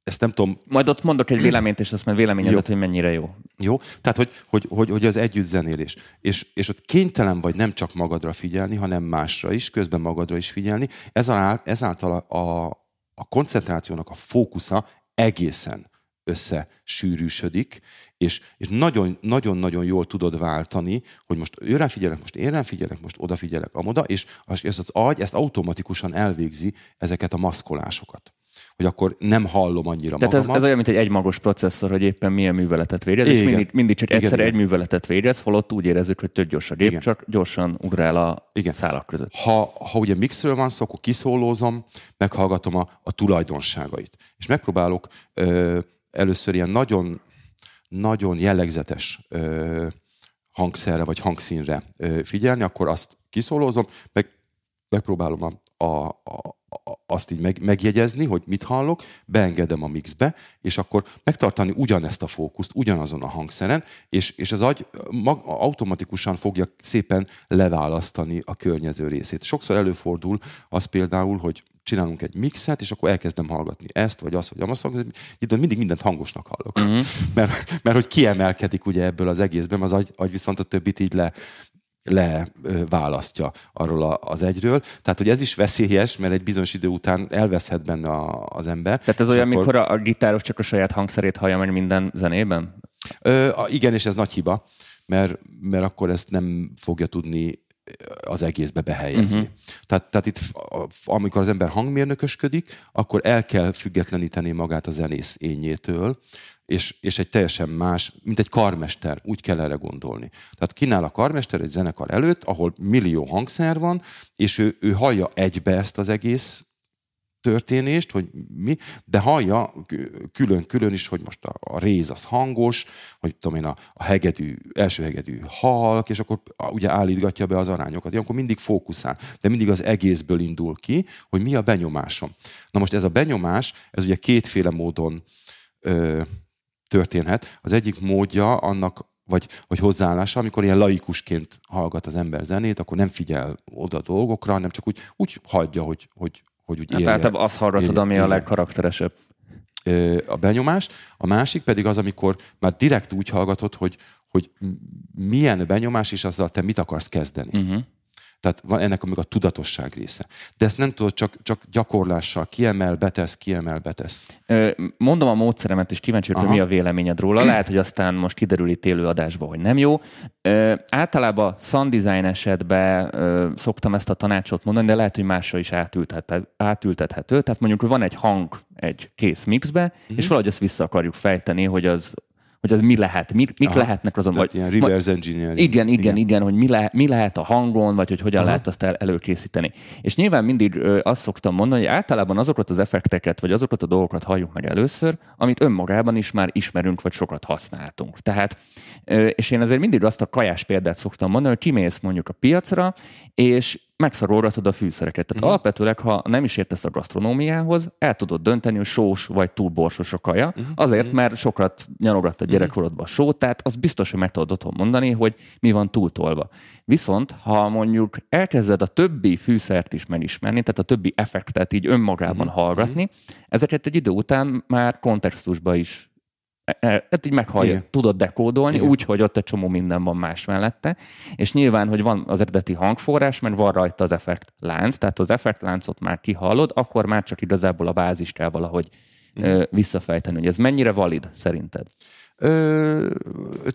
ezt nem tudom... Majd ott mondok egy véleményt, és azt majd véleményezed, hogy mennyire jó. Jó, tehát hogy, hogy, hogy, hogy az együttzenélés. És, és ott kénytelen vagy nem csak magadra figyelni, hanem másra is, közben magadra is figyelni. Ezáltal, ezáltal a, a koncentrációnak a fókusza egészen összesűrűsödik, és, és nagyon, nagyon-nagyon jól tudod váltani, hogy most őre figyelek, most én figyelek, most odafigyelek, amoda, és ez az agy ezt automatikusan elvégzi ezeket a maszkolásokat hogy akkor nem hallom annyira Tehát ez, ez olyan, mint egy egymagos processzor, hogy éppen milyen műveletet végez, és mindig, mindig csak egyszer igen, egy műveletet végez, holott úgy érezzük, hogy tök gyors a gép, igen. csak gyorsan ugrál a igen. szálak között. Ha, ha ugye mixről van szó, akkor kiszólózom, meghallgatom a, a tulajdonságait. És megpróbálok ö, először ilyen nagyon, nagyon jellegzetes ö, hangszerre vagy hangszínre ö, figyelni, akkor azt kiszólózom, meg megpróbálom a, a, a, azt így meg, megjegyezni, hogy mit hallok, beengedem a mixbe, és akkor megtartani ugyanezt a fókuszt, ugyanazon a hangszeren, és, és az agy mag, automatikusan fogja szépen leválasztani a környező részét. Sokszor előfordul az például, hogy csinálunk egy mixet, és akkor elkezdem hallgatni ezt, vagy azt, vagy azt, itt mindig mindent hangosnak hallok. Uh-huh. [laughs] mert, mert hogy kiemelkedik ugye ebből az egészben, az agy, agy viszont a többit így le, leválasztja arról az egyről. Tehát, hogy ez is veszélyes, mert egy bizonyos idő után elveszhet benne a, az ember. Tehát ez olyan, akkor... mikor a, a gitáros csak a saját hangszerét hallja meg minden zenében? Ö, igen, és ez nagy hiba, mert, mert akkor ezt nem fogja tudni az egészbe behelyezni. Uh-huh. Tehát, tehát itt, amikor az ember hangmérnökösködik, akkor el kell függetleníteni magát a zenész ényétől, és, és egy teljesen más, mint egy karmester, úgy kell erre gondolni. Tehát kínál a karmester egy zenekar előtt, ahol millió hangszer van, és ő, ő hallja egybe ezt az egész történést, hogy mi, de hallja külön-külön is, hogy most a, a réz az hangos, hogy tudom én, a, a hegedű, első hegedű halk, és akkor ugye állítgatja be az arányokat. Ilyenkor mindig fókuszál, de mindig az egészből indul ki, hogy mi a benyomásom. Na most ez a benyomás, ez ugye kétféle módon ö, történhet. Az egyik módja annak, vagy, vagy hozzáállása, amikor ilyen laikusként hallgat az ember zenét, akkor nem figyel oda dolgokra, hanem csak úgy, úgy hagyja, hogy, hogy, hogy úgy hát érje. Tehát azt hallgatod, ami a legkarakteresebb. A benyomás. A másik pedig az, amikor már direkt úgy hallgatod, hogy, hogy milyen benyomás, és azzal te mit akarsz kezdeni. Uh-huh. Tehát van ennek még a tudatosság része. De ezt nem tudod csak, csak gyakorlással kiemel, betesz, kiemel, betesz. Mondom a módszeremet, és kíváncsi vagyok, mi a véleményed róla. Lehet, hogy aztán most kiderül itt élő adásba, hogy nem jó. Általában sound design esetben szoktam ezt a tanácsot mondani, de lehet, hogy másra is átültethető. Tehát mondjuk, hogy van egy hang egy kész mixbe, mm-hmm. és valahogy ezt vissza akarjuk fejteni, hogy az hogy az mi lehet, mi, mik Aha, lehetnek azon. Vagy, ilyen reverse engineering. Igen, igen, igen, igen hogy mi, le, mi lehet a hangon, vagy hogy hogyan Aha. lehet azt el, előkészíteni. És nyilván mindig ö, azt szoktam mondani, hogy általában azokat az effekteket, vagy azokat a dolgokat halljuk meg először, amit önmagában is már ismerünk, vagy sokat használtunk. Tehát, ö, és én azért mindig azt a kajás példát szoktam mondani, hogy kimész mondjuk a piacra, és megszarolgatod a fűszereket. Tehát uh-huh. alapvetőleg, ha nem is értesz a gasztronómiához, el tudod dönteni, hogy sós vagy túl borsos a kaja, uh-huh. azért, uh-huh. mert sokat nyalogatta a gyerekkorodban a sót, tehát az biztos, hogy meg tudod otthon mondani, hogy mi van túltolva. Viszont, ha mondjuk elkezded a többi fűszert is megismerni, tehát a többi effektet így önmagában uh-huh. hallgatni, ezeket egy idő után már kontextusba is hát így meghallja, Igen. tudod dekódolni, úgy, hogy ott egy csomó minden van más mellette, és nyilván, hogy van az eredeti hangforrás, mert van rajta az effekt lánc, tehát az effekt láncot már kihallod, akkor már csak igazából a bázis kell valahogy ö, visszafejteni, hogy ez mennyire valid szerinted? Ö,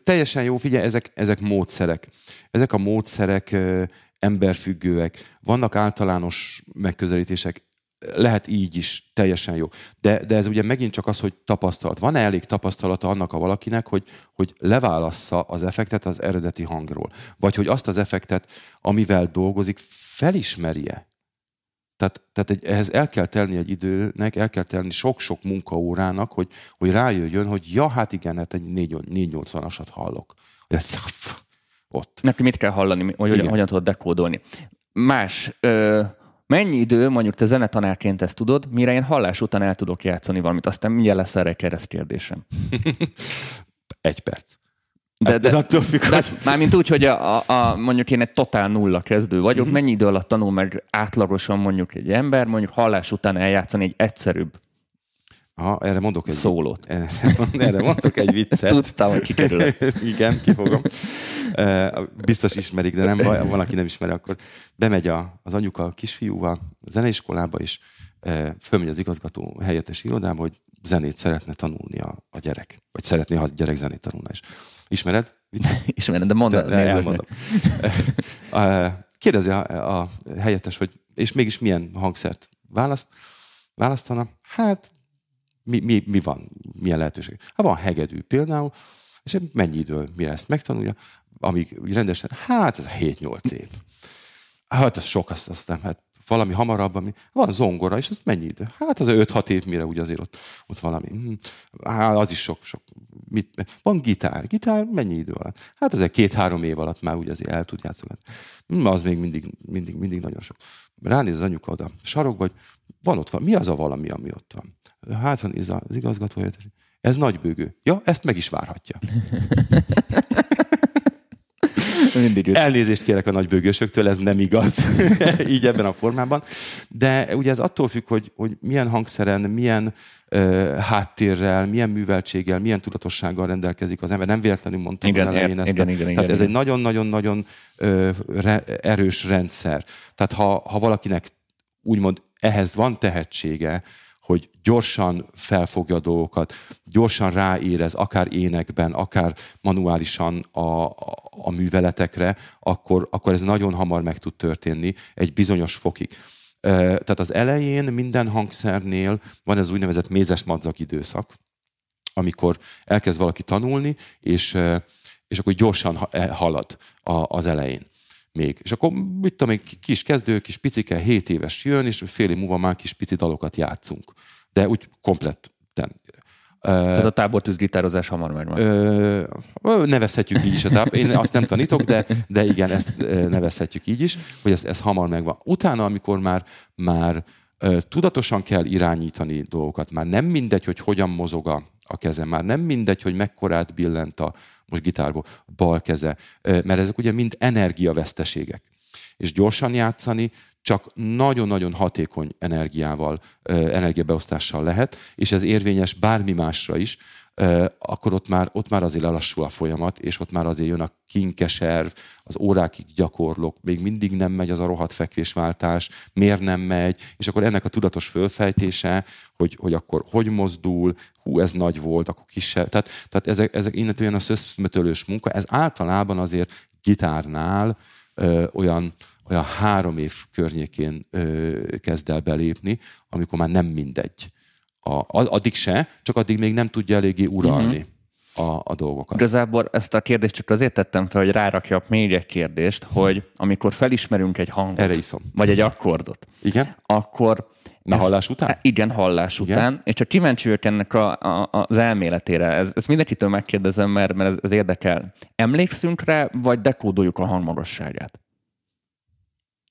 teljesen jó, figyelj, ezek, ezek módszerek. Ezek a módszerek ö, emberfüggőek. Vannak általános megközelítések, lehet így is teljesen jó. De, de ez ugye megint csak az, hogy tapasztalat. Van-e elég tapasztalata annak a valakinek, hogy, hogy leválassza az effektet az eredeti hangról? Vagy hogy azt az effektet, amivel dolgozik, felismerje? Tehát, tehát egy, ehhez el kell telni egy időnek, el kell telni sok-sok munkaórának, hogy, hogy rájöjjön, hogy ja, hát igen, hát egy 480-asat hallok. Ott. Neki mit kell hallani, hogy hogyan, hogyan tudod dekódolni. Más ö, Mennyi idő, mondjuk te zenetanárként ezt tudod, mire én hallás után el tudok játszani valamit? Aztán mindjárt lesz erre kérdésem. [laughs] Egy perc. De, hát de, ez attól függ, de, hogy... Mármint úgy, hogy a, a, a, mondjuk én egy totál nulla kezdő vagyok, mm-hmm. mennyi idő alatt tanul meg átlagosan mondjuk egy ember, mondjuk hallás után eljátszani egy egyszerűbb Ha, erre mondok egy szólót. [laughs] Erre mondok egy viccet. Tudtam, hogy kikerül. [laughs] Igen, kifogom. Biztos ismerik, de nem baj, van, aki nem ismeri, akkor bemegy a, az anyuka a kisfiúval a zeneiskolába, és fölmegy az igazgató helyettes irodába, hogy zenét szeretne tanulni a, a gyerek. Vagy szeretné, ha a gyerek zenét tanulna is. Ismered? [laughs] Ismered, de mondd el. Elmondom. Kérdezi a, a helyettes, hogy és mégis milyen hangszert választ, választana? Hát mi, mi, mi van, milyen lehetőség? Hát van hegedű például, és mennyi idő, mire ezt megtanulja, amíg rendesen, hát ez a 7-8 év. Hát az sok, azt, azt nem, hát valami hamarabb, ami, van zongora, és az mennyi idő? Hát az 5-6 év, mire ugye azért ott, ott valami. Hát az is sok, sok. Mit, van gitár. Gitár mennyi idő alatt? Hát azért két-három év alatt már ugye azért el tud játszani. Hm, az még mindig, mindig, mindig nagyon sok. Ránéz az anyuka oda sarokba, hogy van ott van. Mi az a valami, ami ott van? Hát van az igazgató Ez nagybőgő. Ja, ezt meg is várhatja. [laughs] Mindig Elnézést kérek a nagybőgősöktől, ez nem igaz, [laughs] így ebben a formában. De ugye ez attól függ, hogy, hogy milyen hangszeren, milyen háttérrel, milyen műveltséggel, milyen tudatossággal rendelkezik az ember. Nem véletlenül mondtam igen, az elején ezt. Igen, igen, igen, Tehát igen, ez egy nagyon-nagyon-nagyon erős rendszer. Tehát ha, ha valakinek úgymond ehhez van tehetsége, hogy gyorsan felfogja a dolgokat, gyorsan ráérez, akár énekben, akár manuálisan a, a, a műveletekre, akkor, akkor ez nagyon hamar meg tud történni egy bizonyos fokig. Tehát az elején minden hangszernél van ez úgynevezett mézes madzak időszak, amikor elkezd valaki tanulni, és, és akkor gyorsan e, halad az elején még. És akkor, mit tudom, egy kis kezdő, kis picike, 7 éves jön, és fél év múlva már kis pici dalokat játszunk. De úgy kompletten. Tehát a tábortűz gitározás hamar megvan. Ö, nevezhetjük így is a tábor. Én azt nem tanítok, de, de igen, ezt nevezhetjük így is, hogy ez, ez hamar megvan. Utána, amikor már, már tudatosan kell irányítani dolgokat, már nem mindegy, hogy hogyan mozog a, a keze, már nem mindegy, hogy mekkorát billent a, most gitárból, bal keze, mert ezek ugye mind energiaveszteségek. És gyorsan játszani csak nagyon-nagyon hatékony energiával, energiabeosztással lehet, és ez érvényes bármi másra is, akkor ott már, ott már azért lelassul a folyamat, és ott már azért jön a kinkeserv, az órákig gyakorlok, még mindig nem megy az a rohadt fekvésváltás, miért nem megy, és akkor ennek a tudatos fölfejtése, hogy, hogy akkor hogy mozdul, hú, ez nagy volt, akkor kisebb. Tehát, tehát ezek, ezek innentől a szöszmetölős munka, ez általában azért gitárnál ö, olyan, olyan három év környékén ö, kezd el belépni, amikor már nem mindegy a, addig se, csak addig még nem tudja eléggé uralni. Uh-huh a, a dolgokat. Igazából ezt a kérdést csak azért tettem fel, hogy rárakjak még egy kérdést, hogy amikor felismerünk egy hangot, Erre iszom. vagy egy akkordot, igen? akkor Na, ezt, hallás után? Igen, hallás igen. után. És csak kíváncsi vagyok ennek a, a, az elméletére. Ez, ezt mindenkitől megkérdezem, mert, mert ez, ez érdekel. Emlékszünk rá, vagy dekódoljuk a hangmagasságát?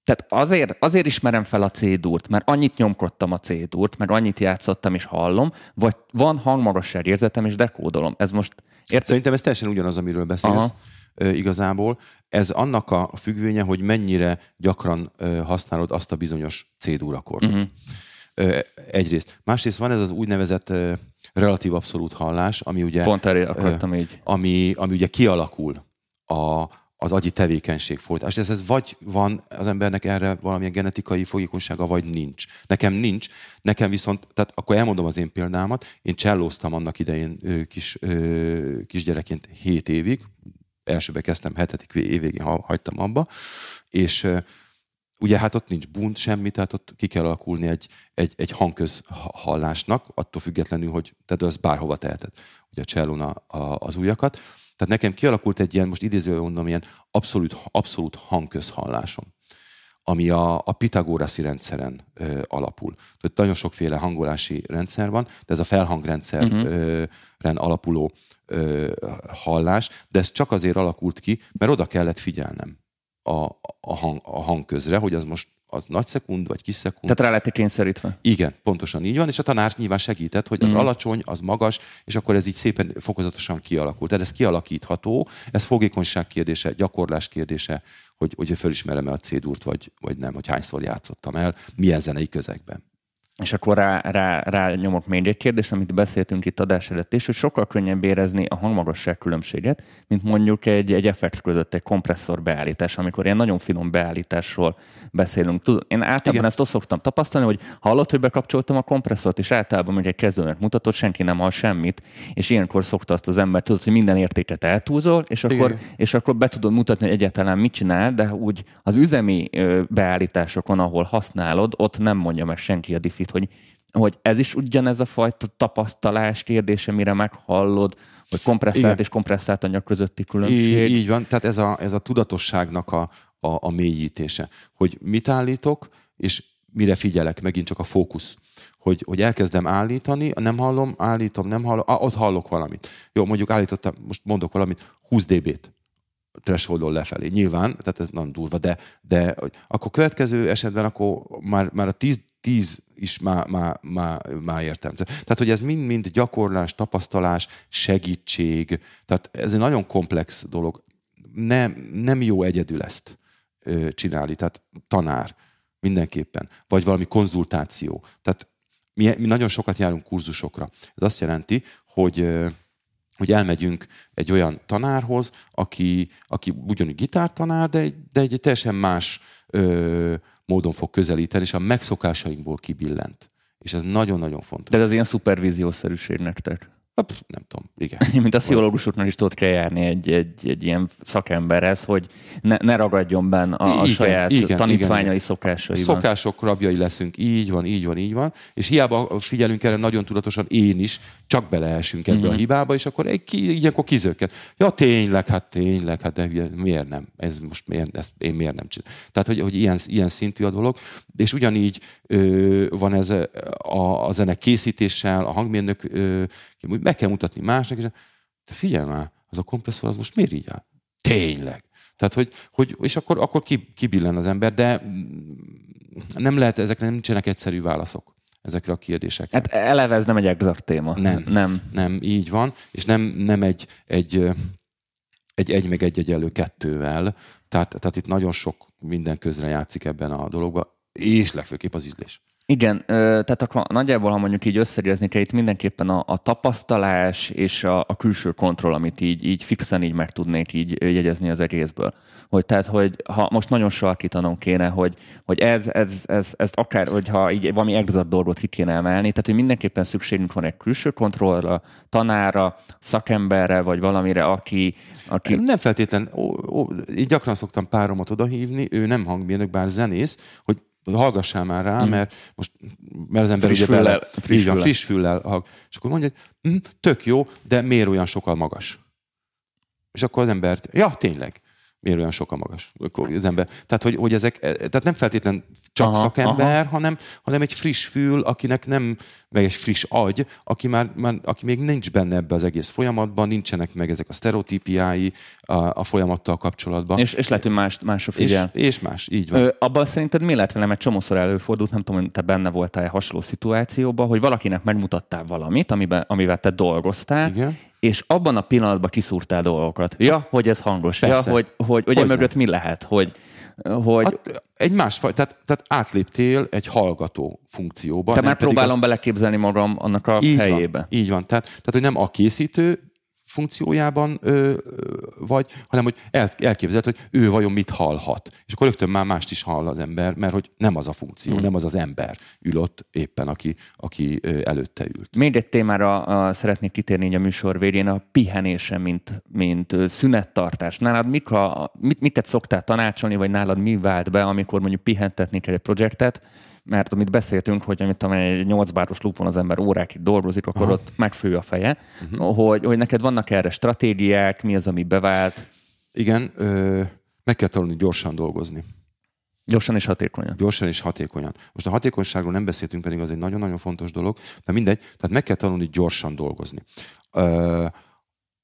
Tehát azért, azért ismerem fel a C-dúrt, mert annyit nyomkodtam a C-dúrt, mert annyit játszottam és hallom, vagy van hangmagasság érzetem és dekódolom. Ez most... Érted? Szerintem ez teljesen ugyanaz, amiről beszélsz. Aha. igazából. Ez annak a függvénye, hogy mennyire gyakran használod azt a bizonyos C-dur akkordot. Uh-huh. Egyrészt. Másrészt van ez az úgynevezett relatív abszolút hallás, ami ugye... Pont erre akartam így. Ami, ami ugye kialakul a, az agyi tevékenység folytás. Ez, ez vagy van az embernek erre valamilyen genetikai fogékonysága, vagy nincs. Nekem nincs, nekem viszont, tehát akkor elmondom az én példámat, én csellóztam annak idején kis, kisgyerekként 7 évig, elsőbe kezdtem, hetedik évvégén hagytam abba, és ugye hát ott nincs bunt semmi, tehát ott ki kell alakulni egy, egy, egy hangközhallásnak, attól függetlenül, hogy tehát az bárhova teheted, ugye a csellón az ujjakat, tehát nekem kialakult egy ilyen, most idézővel mondom, ilyen abszolút, abszolút hangközhallásom ami a, a pitagóraszi rendszeren ö, alapul. Tehát nagyon sokféle hangolási rendszer van, de ez a felhangrendszeren uh-huh. alapuló ö, hallás, de ez csak azért alakult ki, mert oda kellett figyelnem a, a, hang, a hangközre, hogy az most az nagy szekund, vagy kis szekund. Tehát rá lettek kényszerítve. Igen, pontosan így van, és a tanár nyilván segített, hogy az mm. alacsony, az magas, és akkor ez így szépen fokozatosan kialakult. Tehát ez kialakítható, ez fogékonyság kérdése, gyakorlás kérdése, hogy, hogy fölismerem-e a cédúrt, vagy, vagy nem, hogy hányszor játszottam el, milyen zenei közegben. És akkor rá, rá, rá nyomok még egy kérdést, amit beszéltünk itt adás előtt is, hogy sokkal könnyebb érezni a hangmagasság különbséget, mint mondjuk egy, egy effekt között egy kompresszor beállítás, amikor ilyen nagyon finom beállításról beszélünk. Tud, én általában Igen. ezt azt szoktam tapasztalni, hogy hallott, hogy bekapcsoltam a kompresszort, és általában hogy egy kezdőnek mutatott, senki nem hall semmit, és ilyenkor szokta azt az ember, tudod, hogy minden értéket eltúzol, és akkor, és akkor be tudod mutatni, hogy egyáltalán mit csinál, de úgy az üzemi beállításokon, ahol használod, ott nem mondja meg senki a diffit, hogy hogy ez is ugyanez a fajta tapasztalás kérdése, mire meghallod, hogy kompresszált Igen. és kompresszált anyag közötti különbség. Így, így van, tehát ez a, ez a tudatosságnak a, a, a mélyítése, hogy mit állítok, és mire figyelek, megint csak a fókusz. Hogy, hogy elkezdem állítani, nem hallom, állítom, nem hallom, ah, ott hallok valamit. Jó, mondjuk állítottam, most mondok valamit, 20 dB-t thresholdon lefelé. Nyilván, tehát ez nem durva, de, de akkor következő esetben akkor már, már a 10, 10 is már, már, már, már értem. Tehát, hogy ez mind-mind gyakorlás, tapasztalás, segítség, tehát ez egy nagyon komplex dolog. Nem, nem jó egyedül ezt csinálni, tehát tanár mindenképpen, vagy valami konzultáció. Tehát mi, mi nagyon sokat járunk kurzusokra. Ez azt jelenti, hogy hogy elmegyünk egy olyan tanárhoz, aki, aki ugyanúgy gitártanár, de de egy teljesen más ö, módon fog közelíteni, és a megszokásainkból kibillent. És ez nagyon-nagyon fontos. De ez ilyen szupervíziószerűség nektek? Hát, nem tudom, igen. [laughs] Mint a pszichológusoknak is tudod kell járni egy, egy, egy ilyen szakemberhez, hogy ne, ne ragadjon benne a, a igen, saját igen, tanítványai igen, szokásaiban. Szokások rabjai leszünk, így van, így van, így van. És hiába figyelünk erre nagyon tudatosan, én is, csak beleesünk ebbe mm-hmm. a mhm. hibába, és akkor egy, ilyenkor kizökken. Ja, tényleg, hát tényleg, hát de miért nem? Ez most miért, ezt én miért nem csinálom? Tehát, hogy, hogy ilyen, ilyen szintű a dolog. És ugyanígy ö, van ez a, a zene készítéssel, a hangmérnök ö, meg kell mutatni másnak, és te figyelj már, az a kompresszor az most miért így áll? Tényleg. Tehát, hogy, hogy és akkor, akkor kibillen az ember, de nem lehet, ezekre nem nincsenek egyszerű válaszok ezekre a kérdésekre. Hát eleve ez nem egy exakt téma. Nem, nem, nem így van, és nem, nem egy, egy, egy egy meg egy egyelő kettővel, tehát, tehát itt nagyon sok minden közre játszik ebben a dologban, és legfőképp az ízlés. Igen, tehát akkor nagyjából, ha mondjuk így összegezni kell, itt mindenképpen a, a tapasztalás és a, a külső kontroll, amit így, így fixen így meg tudnék így jegyezni az egészből. Hogy tehát, hogy ha most nagyon sarkítanom kéne, hogy, hogy ez, ez, ez, ez akár, hogyha így valami exakt dolgot ki kéne emelni, tehát, hogy mindenképpen szükségünk van egy külső kontrollra, tanára, szakemberre, vagy valamire, aki... aki... Nem feltétlen, ó, ó, én gyakran szoktam páromat odahívni, ő nem hangmérnök, bár zenész, hogy hallgassál már rá, mm. mert most mert az ember friss ugye füllel, bele, friss, füllel. friss füllel hallg. És akkor mondja, hogy hm, tök jó, de miért olyan sokkal magas? És akkor az embert, ja, tényleg miért olyan sok a magas az ember. Tehát, hogy, hogy ezek, e, tehát nem feltétlen csak aha, szakember, aha. Hanem, hanem egy friss fül, akinek nem, meg egy friss agy, aki, már, már, aki még nincs benne ebbe az egész folyamatban, nincsenek meg ezek a sztereotípiái a, a folyamattal kapcsolatban. És, és lehet, hogy más, figyel. És, és más, így van. Ö, abban szerinted mi lett velem egy csomószor előfordult, nem tudom, hogy te benne voltál hasonló szituációban, hogy valakinek megmutattál valamit, amiben, amivel te dolgoztál, Igen és abban a pillanatban kiszúrtál dolgokat. Ja, hogy ez hangos. Persze. Ja, hogy, hogy, hogy, hogy mögött mi lehet, hogy, hogy... Hát, egy másfajta, tehát, tehát átléptél egy hallgató funkcióba. Te már próbálom a... beleképzelni magam annak a így helyébe. Van, így van. Tehát, tehát, hogy nem a készítő funkciójában ö, vagy, hanem hogy el, elképzeld, hogy ő vajon mit hallhat. És akkor rögtön már mást is hall az ember, mert hogy nem az a funkció, hmm. nem az az ember ül ott éppen, aki, aki előtte ült. Még egy témára a, szeretnék kitérni a műsor végén, a pihenése, mint, mint szünettartás. Nálad mik a, mit, mit szoktál tanácsolni, vagy nálad mi vált be, amikor mondjuk pihentetni kell egy projektet, mert amit beszéltünk, hogy amit egy 8 báros lúpon az ember órákig dolgozik, akkor Aha. ott megfő a feje, uh-huh. hogy, hogy neked vannak erre stratégiák, mi az, ami bevált? Igen, ö, meg kell tanulni gyorsan dolgozni. Gyorsan és hatékonyan. Gyorsan és hatékonyan. Most a hatékonyságról nem beszéltünk, pedig az egy nagyon-nagyon fontos dolog, de mindegy, tehát meg kell tanulni gyorsan dolgozni. Ö,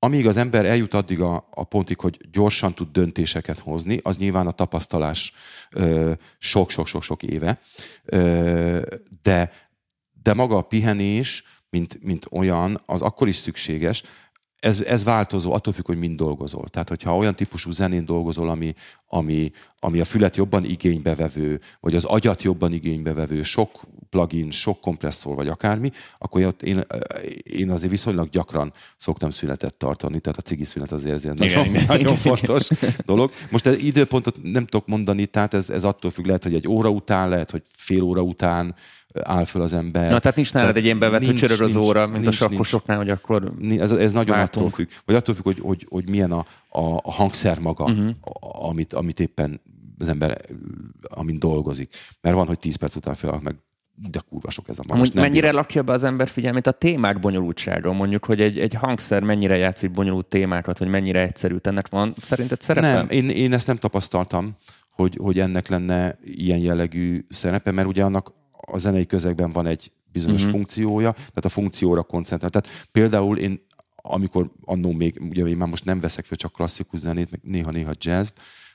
amíg az ember eljut addig a, a pontig, hogy gyorsan tud döntéseket hozni, az nyilván a tapasztalás sok-sok-sok-sok éve, ö, de, de maga a pihenés, mint, mint olyan, az akkor is szükséges. Ez, ez változó, attól függ, hogy mind dolgozol. Tehát, hogyha olyan típusú zenén dolgozol, ami, ami, ami a fület jobban igénybevevő, vagy az agyat jobban igénybevevő, sok plugin, sok kompresszor, vagy akármi, akkor én, én azért viszonylag gyakran szoktam szünetet tartani, tehát a cigi szünet azért, igen, nagyon, igen, nagyon fontos dolog. Most ez időpontot nem tudok mondani, tehát ez, ez attól függ, lehet, hogy egy óra után, lehet, hogy fél óra után, áll föl az ember. Na, tehát nincs nálad egy ilyen bevett csörög az óra, mint nincs, a sakkosoknál, hogy akkor Ez, ez nagyon váltunk. attól függ. Vagy attól függ, hogy, hogy, hogy milyen a, a, a hangszer maga, uh-huh. amit, amit éppen az ember, amin dolgozik. Mert van, hogy 10 perc után fel, meg de kurva sok ez a ma. Most mennyire bírom. lakja be az ember figyelmét a témák bonyolultsága? Mondjuk, hogy egy, egy hangszer mennyire játszik bonyolult témákat, vagy mennyire egyszerű. Ennek van szerinted szerepe? Nem, én, én ezt nem tapasztaltam, hogy, hogy ennek lenne ilyen jellegű szerepe, mert ugye annak a zenei közegben van egy bizonyos uh-huh. funkciója, tehát a funkcióra koncentrál. Tehát például én, amikor annó még, ugye én már most nem veszek fel csak klasszikus zenét, meg néha-néha jazz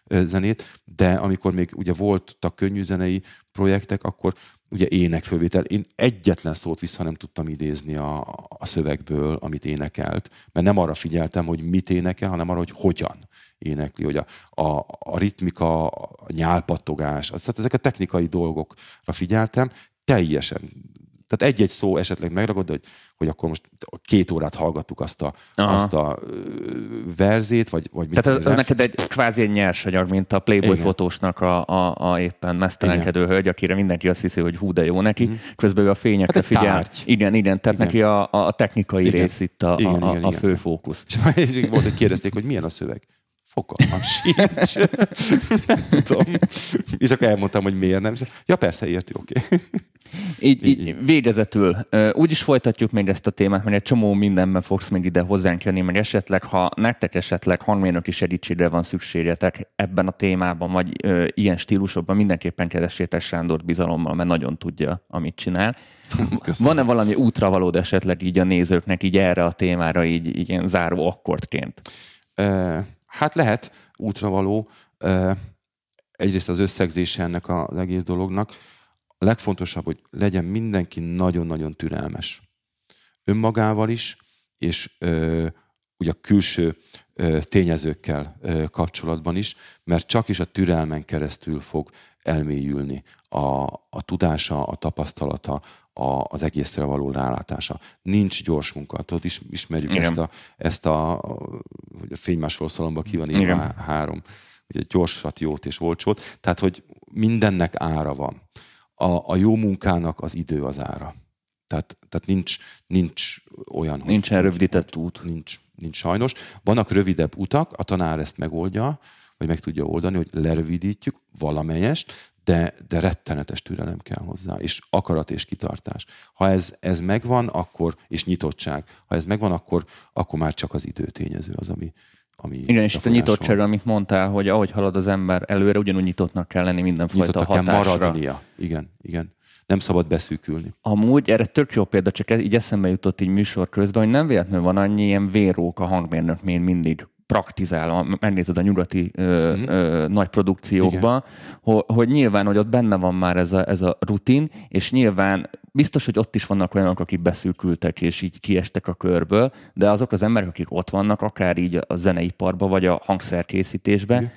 zenét, de amikor még ugye voltak könnyű zenei projektek, akkor ugye énekfölvétel. Én egyetlen szót vissza nem tudtam idézni a, a szövegből, amit énekelt, mert nem arra figyeltem, hogy mit énekel, hanem arra, hogy hogyan énekli, hogy a, a, a ritmika, a nyálpattogás, tehát ezek a technikai dolgokra figyeltem, teljesen tehát egy-egy szó esetleg megragad, hogy, hogy akkor most két órát hallgattuk azt a, azt a verzét, vagy, vagy Tehát az, az neked egy kvázi egy nyersanyag, mint a Playboy Igen. fotósnak a, a, a éppen mesztelenkedő hölgy, akire mindenki azt hiszi, hogy hú, de jó neki, mm. közben ő a fényekre hát figyel. Tárgy. Igen, igen, tehát igen. neki a, a technikai igen. rész itt a, igen, a, igen, a fő fókusz. És [laughs] volt, hogy kérdezték, hogy milyen a szöveg. Fogalmam sincs. [laughs] nem tudom. És akkor elmondtam, hogy miért nem. Ja, persze, érti, oké. Okay. Így, így, végezetül, úgy is folytatjuk még ezt a témát, mert egy csomó mindenben fogsz még ide hozzánk jönni, meg esetleg, ha nektek esetleg hangmérnöki segítségre van szükségetek ebben a témában, vagy ö, ilyen stílusokban, mindenképpen keressétek Sándor bizalommal, mert nagyon tudja, amit csinál. [laughs] Van-e valami útravalód esetleg így a nézőknek így erre a témára, így, így ilyen záró akkordként? Hát lehet útravaló. Egyrészt az összegzése ennek az egész dolognak. A legfontosabb, hogy legyen mindenki nagyon-nagyon türelmes. Önmagával is, és ugye a külső tényezőkkel kapcsolatban is, mert csak is a türelmen keresztül fog elmélyülni a, a tudása, a tapasztalata, a, az egészre való rálátása. Nincs gyors munka. Tudod, is, ismerjük Igen. ezt a, ezt a, hogy a fénymásoló szalomban ki van írva három, ugye gyorsat, jót és olcsót. Tehát, hogy mindennek ára van. A, a jó munkának az idő az ára. Tehát, tehát nincs, nincs olyan... Nincsen rövidített út. Nincs, nincs sajnos. Vannak rövidebb utak, a tanár ezt megoldja, vagy meg tudja oldani, hogy lerövidítjük valamelyest, de, de rettenetes türelem kell hozzá, és akarat és kitartás. Ha ez, ez megvan, akkor, és nyitottság, ha ez megvan, akkor, akkor már csak az időtényező az, ami, ami Igen, és itt a nyitottság, amit mondtál, hogy ahogy halad az ember előre, ugyanúgy nyitottnak kell lenni mindenfajta nyitottnak hatásra. kell maradnia. Igen, igen. Nem szabad beszűkülni. Amúgy erre tök jó példa, csak így eszembe jutott így műsor közben, hogy nem véletlenül van annyi ilyen vérók a hangmérnök, mint mindig praktizál, megnézed a nyugati ö, mm-hmm. ö, nagy produkciókba, hogy, hogy nyilván, hogy ott benne van már ez a, ez a rutin, és nyilván biztos, hogy ott is vannak olyanok, akik beszűkültek és így kiestek a körből, de azok az emberek, akik ott vannak, akár így a zeneiparba, vagy a hangszerkészítésben,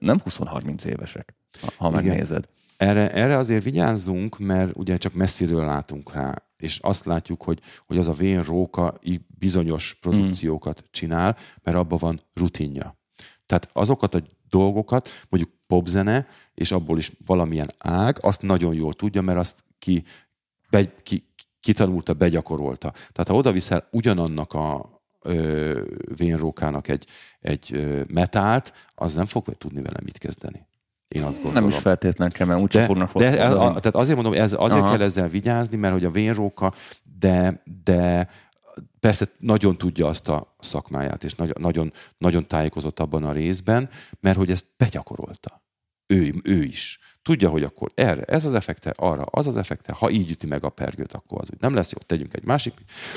nem 20-30 évesek, ha Igen. megnézed. Erre, erre azért vigyázzunk, mert ugye csak messziről látunk rá és azt látjuk, hogy, hogy az a vén róka bizonyos produkciókat csinál, mert abban van rutinja. Tehát azokat a dolgokat, mondjuk popzene, és abból is valamilyen ág, azt nagyon jól tudja, mert azt ki, be, ki kitanulta, begyakorolta. Tehát ha oda viszel ugyanannak a vénrókának egy, egy metált, az nem fog tudni vele mit kezdeni. Én azt gondolom. Nem is feltétlenül kell, mert úgyse fognak de, de a, tehát azért mondom, ez, azért Aha. kell ezzel vigyázni, mert hogy a vénróka, de, de persze nagyon tudja azt a szakmáját, és nagyon, nagyon, nagyon tájékozott abban a részben, mert hogy ezt begyakorolta. Ő, ő is. Tudja, hogy akkor erre ez az effekte, arra az az effekte, ha így üti meg a pergőt, akkor az úgy nem lesz jó, tegyünk egy másik.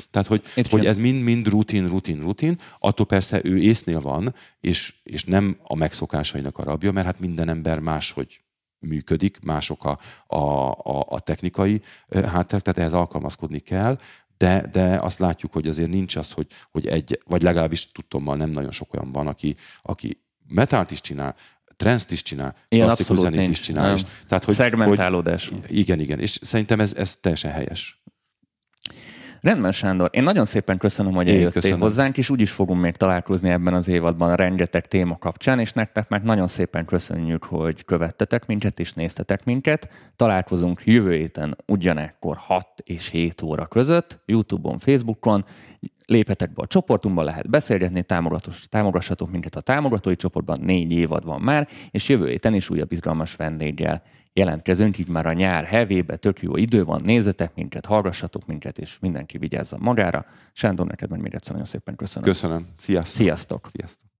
Tehát, hogy, hogy ez mind-mind rutin, rutin, rutin, attól persze ő észnél van, és, és nem a megszokásainak a rabja, mert hát minden ember máshogy működik, mások a, a, a, a technikai hátterek, tehát ehhez alkalmazkodni kell, de, de azt látjuk, hogy azért nincs az, hogy, hogy egy, vagy legalábbis tudtommal nem nagyon sok olyan van, aki, aki metált is csinál, trance is csinál, Ilyen klasszikus zenét nincs. is csinál. Nem. És, tehát, hogy, Szegmentálódás. Hogy, igen, igen. És szerintem ez, ez teljesen helyes. Rendben, Sándor. Én nagyon szépen köszönöm, hogy eljöttél hozzánk, és úgy is fogunk még találkozni ebben az évadban rengeteg téma kapcsán, és nektek meg nagyon szépen köszönjük, hogy követtetek minket és néztetek minket. Találkozunk jövő héten ugyanekkor 6 és 7 óra között, YouTube-on, Facebookon. Léphetek be a csoportunkba, lehet beszélgetni, támogatos- támogassatok minket a támogatói csoportban, négy évad van már, és jövő héten is újabb izgalmas vendéggel jelentkezünk, így már a nyár hevébe, tök jó idő van, nézzetek minket, hallgassatok minket, és mindenki vigyázzon magára. Sándor, neked meg még egyszer nagyon szépen köszönöm. Köszönöm. Sziasztok. Sziasztok! Sziasztok.